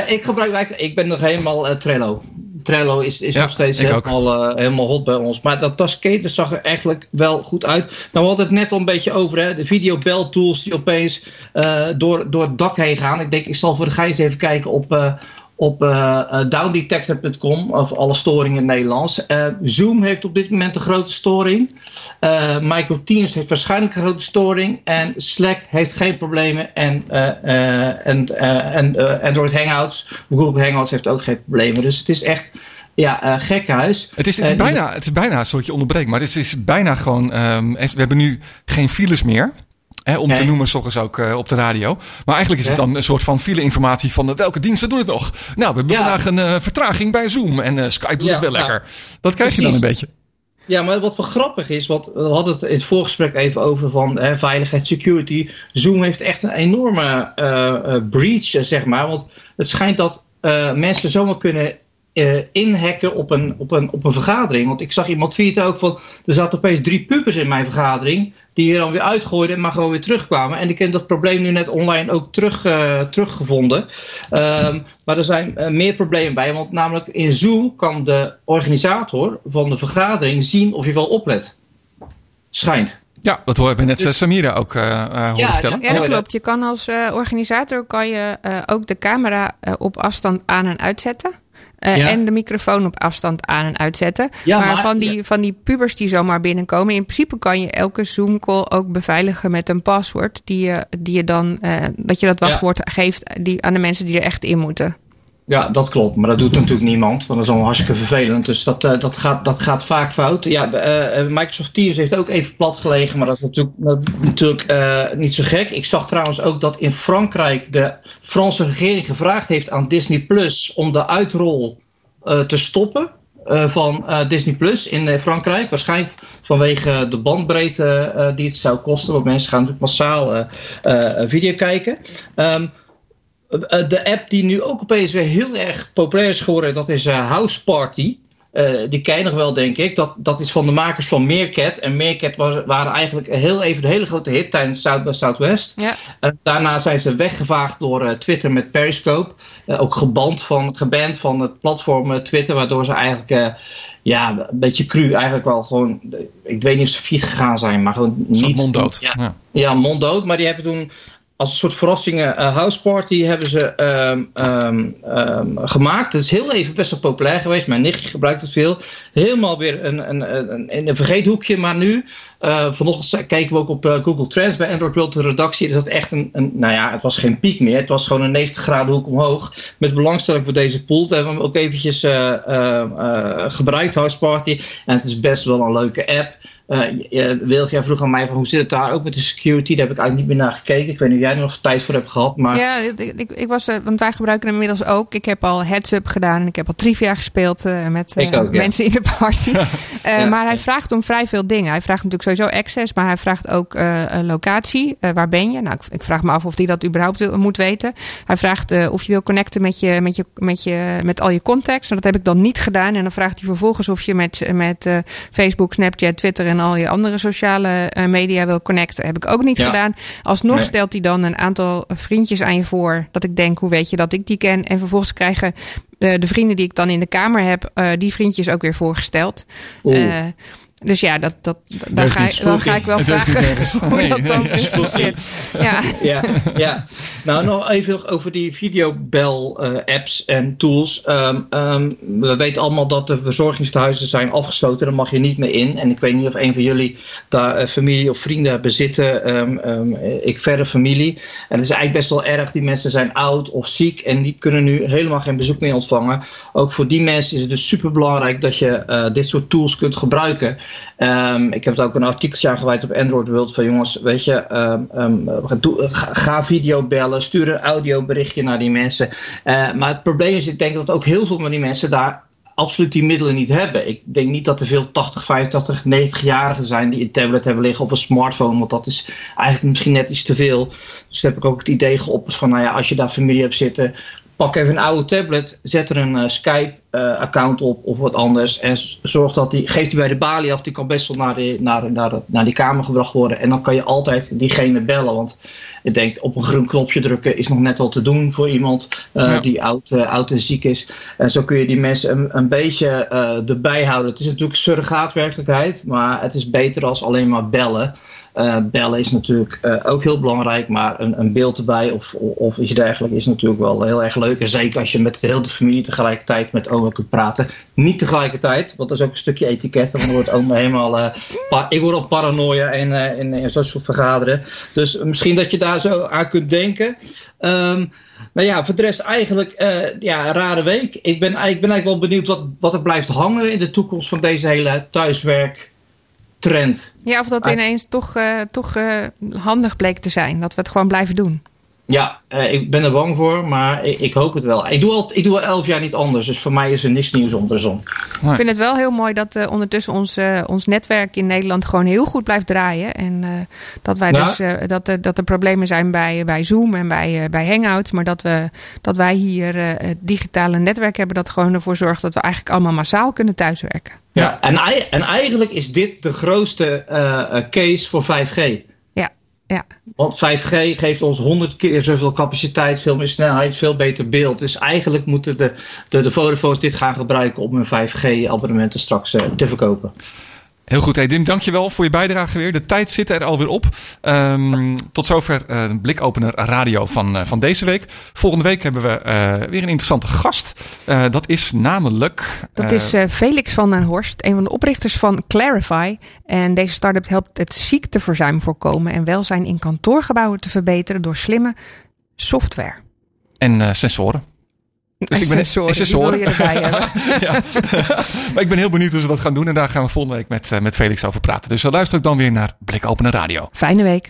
ik gebruik ik ben nog helemaal Trello. Trello is, is ja, nog steeds helemaal, uh, helemaal hot bij ons. Maar dat Tasketen zag er eigenlijk wel goed uit. Nou, we hadden het net al een beetje over. Hè? De videobel tools die opeens uh, door, door het dak heen gaan. Ik denk, ik zal voor de Gijs even kijken op, uh, op downdetector.com. Of alle storingen in het Nederlands. Zoom heeft op dit moment een grote storing. Microteams heeft waarschijnlijk een grote storing. En Slack heeft geen problemen. En, en, en Android Hangouts, Google Hangouts heeft ook geen problemen. Dus het is echt ja, uh, gekhuis. Het is, het, is uh, bijna, het is bijna, sorry je onderbreekt, maar het is, het is bijna gewoon. Um, we hebben nu geen files meer. Hè, om nee. te noemen, s ook uh, op de radio. Maar eigenlijk is het dan een soort van file-informatie van welke diensten doen het nog. Nou, we hebben ja. vandaag een vertraging bij Zoom en Skype doet ja, het wel lekker. Dat krijg Precies. je dan een beetje. Ja, maar wat wel grappig is, want we hadden het in het voorgesprek even over van hè, veiligheid, security. Zoom heeft echt een enorme breach, zeg maar. Want het schijnt dat mensen zomaar kunnen uh, inhacken op een, op, een, op een vergadering. Want ik zag iemand tweeten ook van, er zaten opeens drie pubers in mijn vergadering, die je dan weer uitgooiden, maar gewoon weer terugkwamen. En ik heb dat probleem nu net online ook terug, uh, teruggevonden. Um, maar er zijn uh, meer problemen bij, want namelijk in Zoom kan de organisator van de vergadering zien of je wel oplet. Schijnt. Ja, dat horen we net dus, Samira ook uh, horen ja, vertellen. Ja, dat klopt. Je kan als uh, organisator kan je uh, ook de camera op afstand aan en uitzetten. Ja. En de microfoon op afstand aan en uitzetten. Ja, maar, maar, van, die, ja. van die pubers die zomaar binnenkomen, in principe kan je elke Zoom-call ook beveiligen met een paswoord. Die je, die je dan, dat je dat wachtwoord geeft die, aan de mensen die er echt in moeten. Ja, dat klopt. Maar dat doet natuurlijk niemand. Want dat is allemaal hartstikke vervelend. Dus dat, uh, dat, gaat, dat gaat vaak fout. Ja, uh, Microsoft Teams heeft ook even plat gelegen. Maar dat is natuurlijk, natuurlijk niet zo gek. Ik zag trouwens ook dat in Frankrijk de Franse regering gevraagd heeft aan Disney Plus om de uitrol te stoppen. van Disney Plus in Frankrijk. Waarschijnlijk vanwege de bandbreedte die het zou kosten. Want mensen gaan natuurlijk massaal video kijken. Um, de app die nu ook opeens weer heel erg populair is geworden, dat is uh, House Party. Uh, die ken je nog wel, denk ik. Dat, dat is van de makers van Meerkat. En Meerkat was, waren eigenlijk heel even een hele grote hit tijdens South by Southwest. Ja. En daarna zijn ze weggevaagd door Twitter met Periscope. ook geband van, geband van het platform Twitter, waardoor ze eigenlijk ja, een beetje cru eigenlijk wel gewoon. Ik weet niet of ze fiets gegaan zijn, maar gewoon niet. Monddood. Ja, ja. ja, monddood. Maar die hebben toen als een soort verrassingen uh, house party hebben ze um, um, gemaakt. Het is heel even best wel populair geweest. Mijn nichtje gebruikt het veel. Helemaal weer een, een, een, een, vergeethoekje. Maar nu, uh, vanochtend keken we ook op uh, Google Trends bij Android World de redactie. Er zat echt een, een, nou ja, het was geen piek meer. Het was gewoon een 90 graden hoek omhoog. Met belangstelling voor deze pool. We hebben hem ook eventjes gebruikt, house party. En het is best wel een leuke app. Uh, Wil, jij vroeg aan mij van hoe zit het daar ook met de security? Daar heb ik eigenlijk niet meer naar gekeken. Ik weet niet of jij er nog tijd voor hebt gehad. Maar... Ja, ik, ik was, uh, want wij gebruiken hem inmiddels ook. Ik heb al heads-up gedaan en ik heb al trivia gespeeld uh, met ook, mensen ja. in de party. ja. Maar hij vraagt om vrij veel dingen. Hij vraagt natuurlijk sowieso access, maar hij vraagt ook locatie. waar ben je? Nou, ik, ik, vraag me af of hij dat überhaupt moet weten. Hij vraagt of je wil connecten met, je, met, je, met, je, met al je contacts. Nou, dat heb ik dan niet gedaan. En dan vraagt hij vervolgens of je met, met Facebook, Snapchat, Twitter en al je andere sociale uh, media wil connecten. Heb ik ook niet ja. gedaan. Alsnog nee. stelt hij dan een aantal vriendjes aan je voor. Dat ik denk, hoe weet je dat ik die ken? En vervolgens krijgen de, de vrienden die ik dan in de kamer heb, uh, die vriendjes ook weer voorgesteld. Uh, dus ja, dat, dat, dan, ga, ik, dan ga ik wel vragen hoe nee, dat dan nee, zit. Ja. ja, ja. Nou, nog even over die videobel-apps uh, en tools. Um, um, we weten allemaal dat de verzorgingstehuizen zijn afgesloten. Daar mag je niet meer in. En ik weet niet of een van jullie daar uh, familie of vrienden bezitten. Um, ik verder familie. En het is eigenlijk best wel erg. Die mensen zijn oud of ziek en die kunnen nu helemaal geen bezoek meer ontvangen. Ook voor die mensen is het dus super belangrijk dat je uh, dit soort tools kunt gebruiken. Um, ik heb het ook een artikeltje aan gewijd op Android World van jongens, weet je, um, um, ga, ga, video bellen, stuur een audioberichtje naar die mensen. Uh, maar het probleem is, ik denk dat ook heel veel van die mensen daar absoluut die middelen niet hebben. Ik denk niet dat er veel 80, 85, 90-jarigen zijn die een tablet hebben liggen of een smartphone, want dat is eigenlijk misschien net iets te veel. Dus heb ik ook het idee geopperd van, nou ja, als je daar familie hebt zitten, pak even een oude tablet, zet er een uh, Skype-account uh, op of wat anders. En zorg dat die, geeft die bij de balie af. Die kan best wel naar, de, naar, naar, naar die kamer gebracht worden. En dan kan je altijd diegene bellen. Want ik denk, op een groen knopje drukken is nog net wel te doen voor iemand uh, ja. die oud, oud en ziek is. En zo kun je die mensen een, een beetje erbij houden. Het is natuurlijk surrogaatwerkelijkheid, maar het is beter als alleen maar bellen. Uh, bellen is natuurlijk uh, ook heel belangrijk, maar een, een beeld erbij of, of iets dergelijks is natuurlijk wel heel erg leuk. En zeker als je met de hele familie tegelijkertijd met oma kunt praten. Niet tegelijkertijd, want dat is ook een stukje etiket. Dan wordt oma helemaal. Uh, ik word al paranoia in, in, in zo'n soort vergaderen. Dus misschien dat je daar zo aan kunt denken. Um, maar ja, voor de rest eigenlijk ja, een rare week. Ik ben, ik ben eigenlijk wel benieuwd wat, wat er blijft hangen in de toekomst van deze hele thuiswerk trend. Ja, of dat ineens toch, uh, toch uh, handig bleek te zijn. Dat we het gewoon blijven doen. Ja, uh, ik ben er bang voor, maar ik, ik, hoop het wel. Ik doe, al, ik doe al elf jaar niet anders, dus voor mij is er niks nieuws onder de zon. Ik vind het wel heel mooi dat uh, ondertussen ons, uh, ons netwerk in Nederland gewoon heel goed blijft draaien. En dat wij dus dat, dat er problemen zijn bij, bij Zoom en bij, bij Hangouts, maar dat, we, dat wij hier het digitale netwerk hebben dat gewoon ervoor zorgt dat we eigenlijk allemaal massaal kunnen thuiswerken. Ja, ja. En, en eigenlijk is dit de grootste case voor 5G. Want 5G geeft ons 100 keer zoveel capaciteit, veel meer snelheid, veel beter beeld. Dus eigenlijk moeten de, de, de Vodafones dit gaan gebruiken om hun 5G-abonnementen straks uh, te verkopen. Heel goed, hey Dim, dankjewel voor je bijdrage weer. De tijd zit er alweer op. Um, tot zover uh, een blikopener radio van, uh, van deze week. Volgende week hebben we uh, weer een interessante gast. dat is namelijk... Dat is Felix van den Horst, een van de oprichters van Clarify. En deze start-up helpt het ziekteverzuim voorkomen... en welzijn in kantoorgebouwen te verbeteren door slimme software. En sensoren. Dus ik ben accessoren. Je erbij hebben. ja. maar ik ben heel benieuwd hoe ze dat gaan doen. En daar gaan we volgende week met, met Felix over praten. Dus luister ook dan weer naar Blikopener Radio. Fijne week.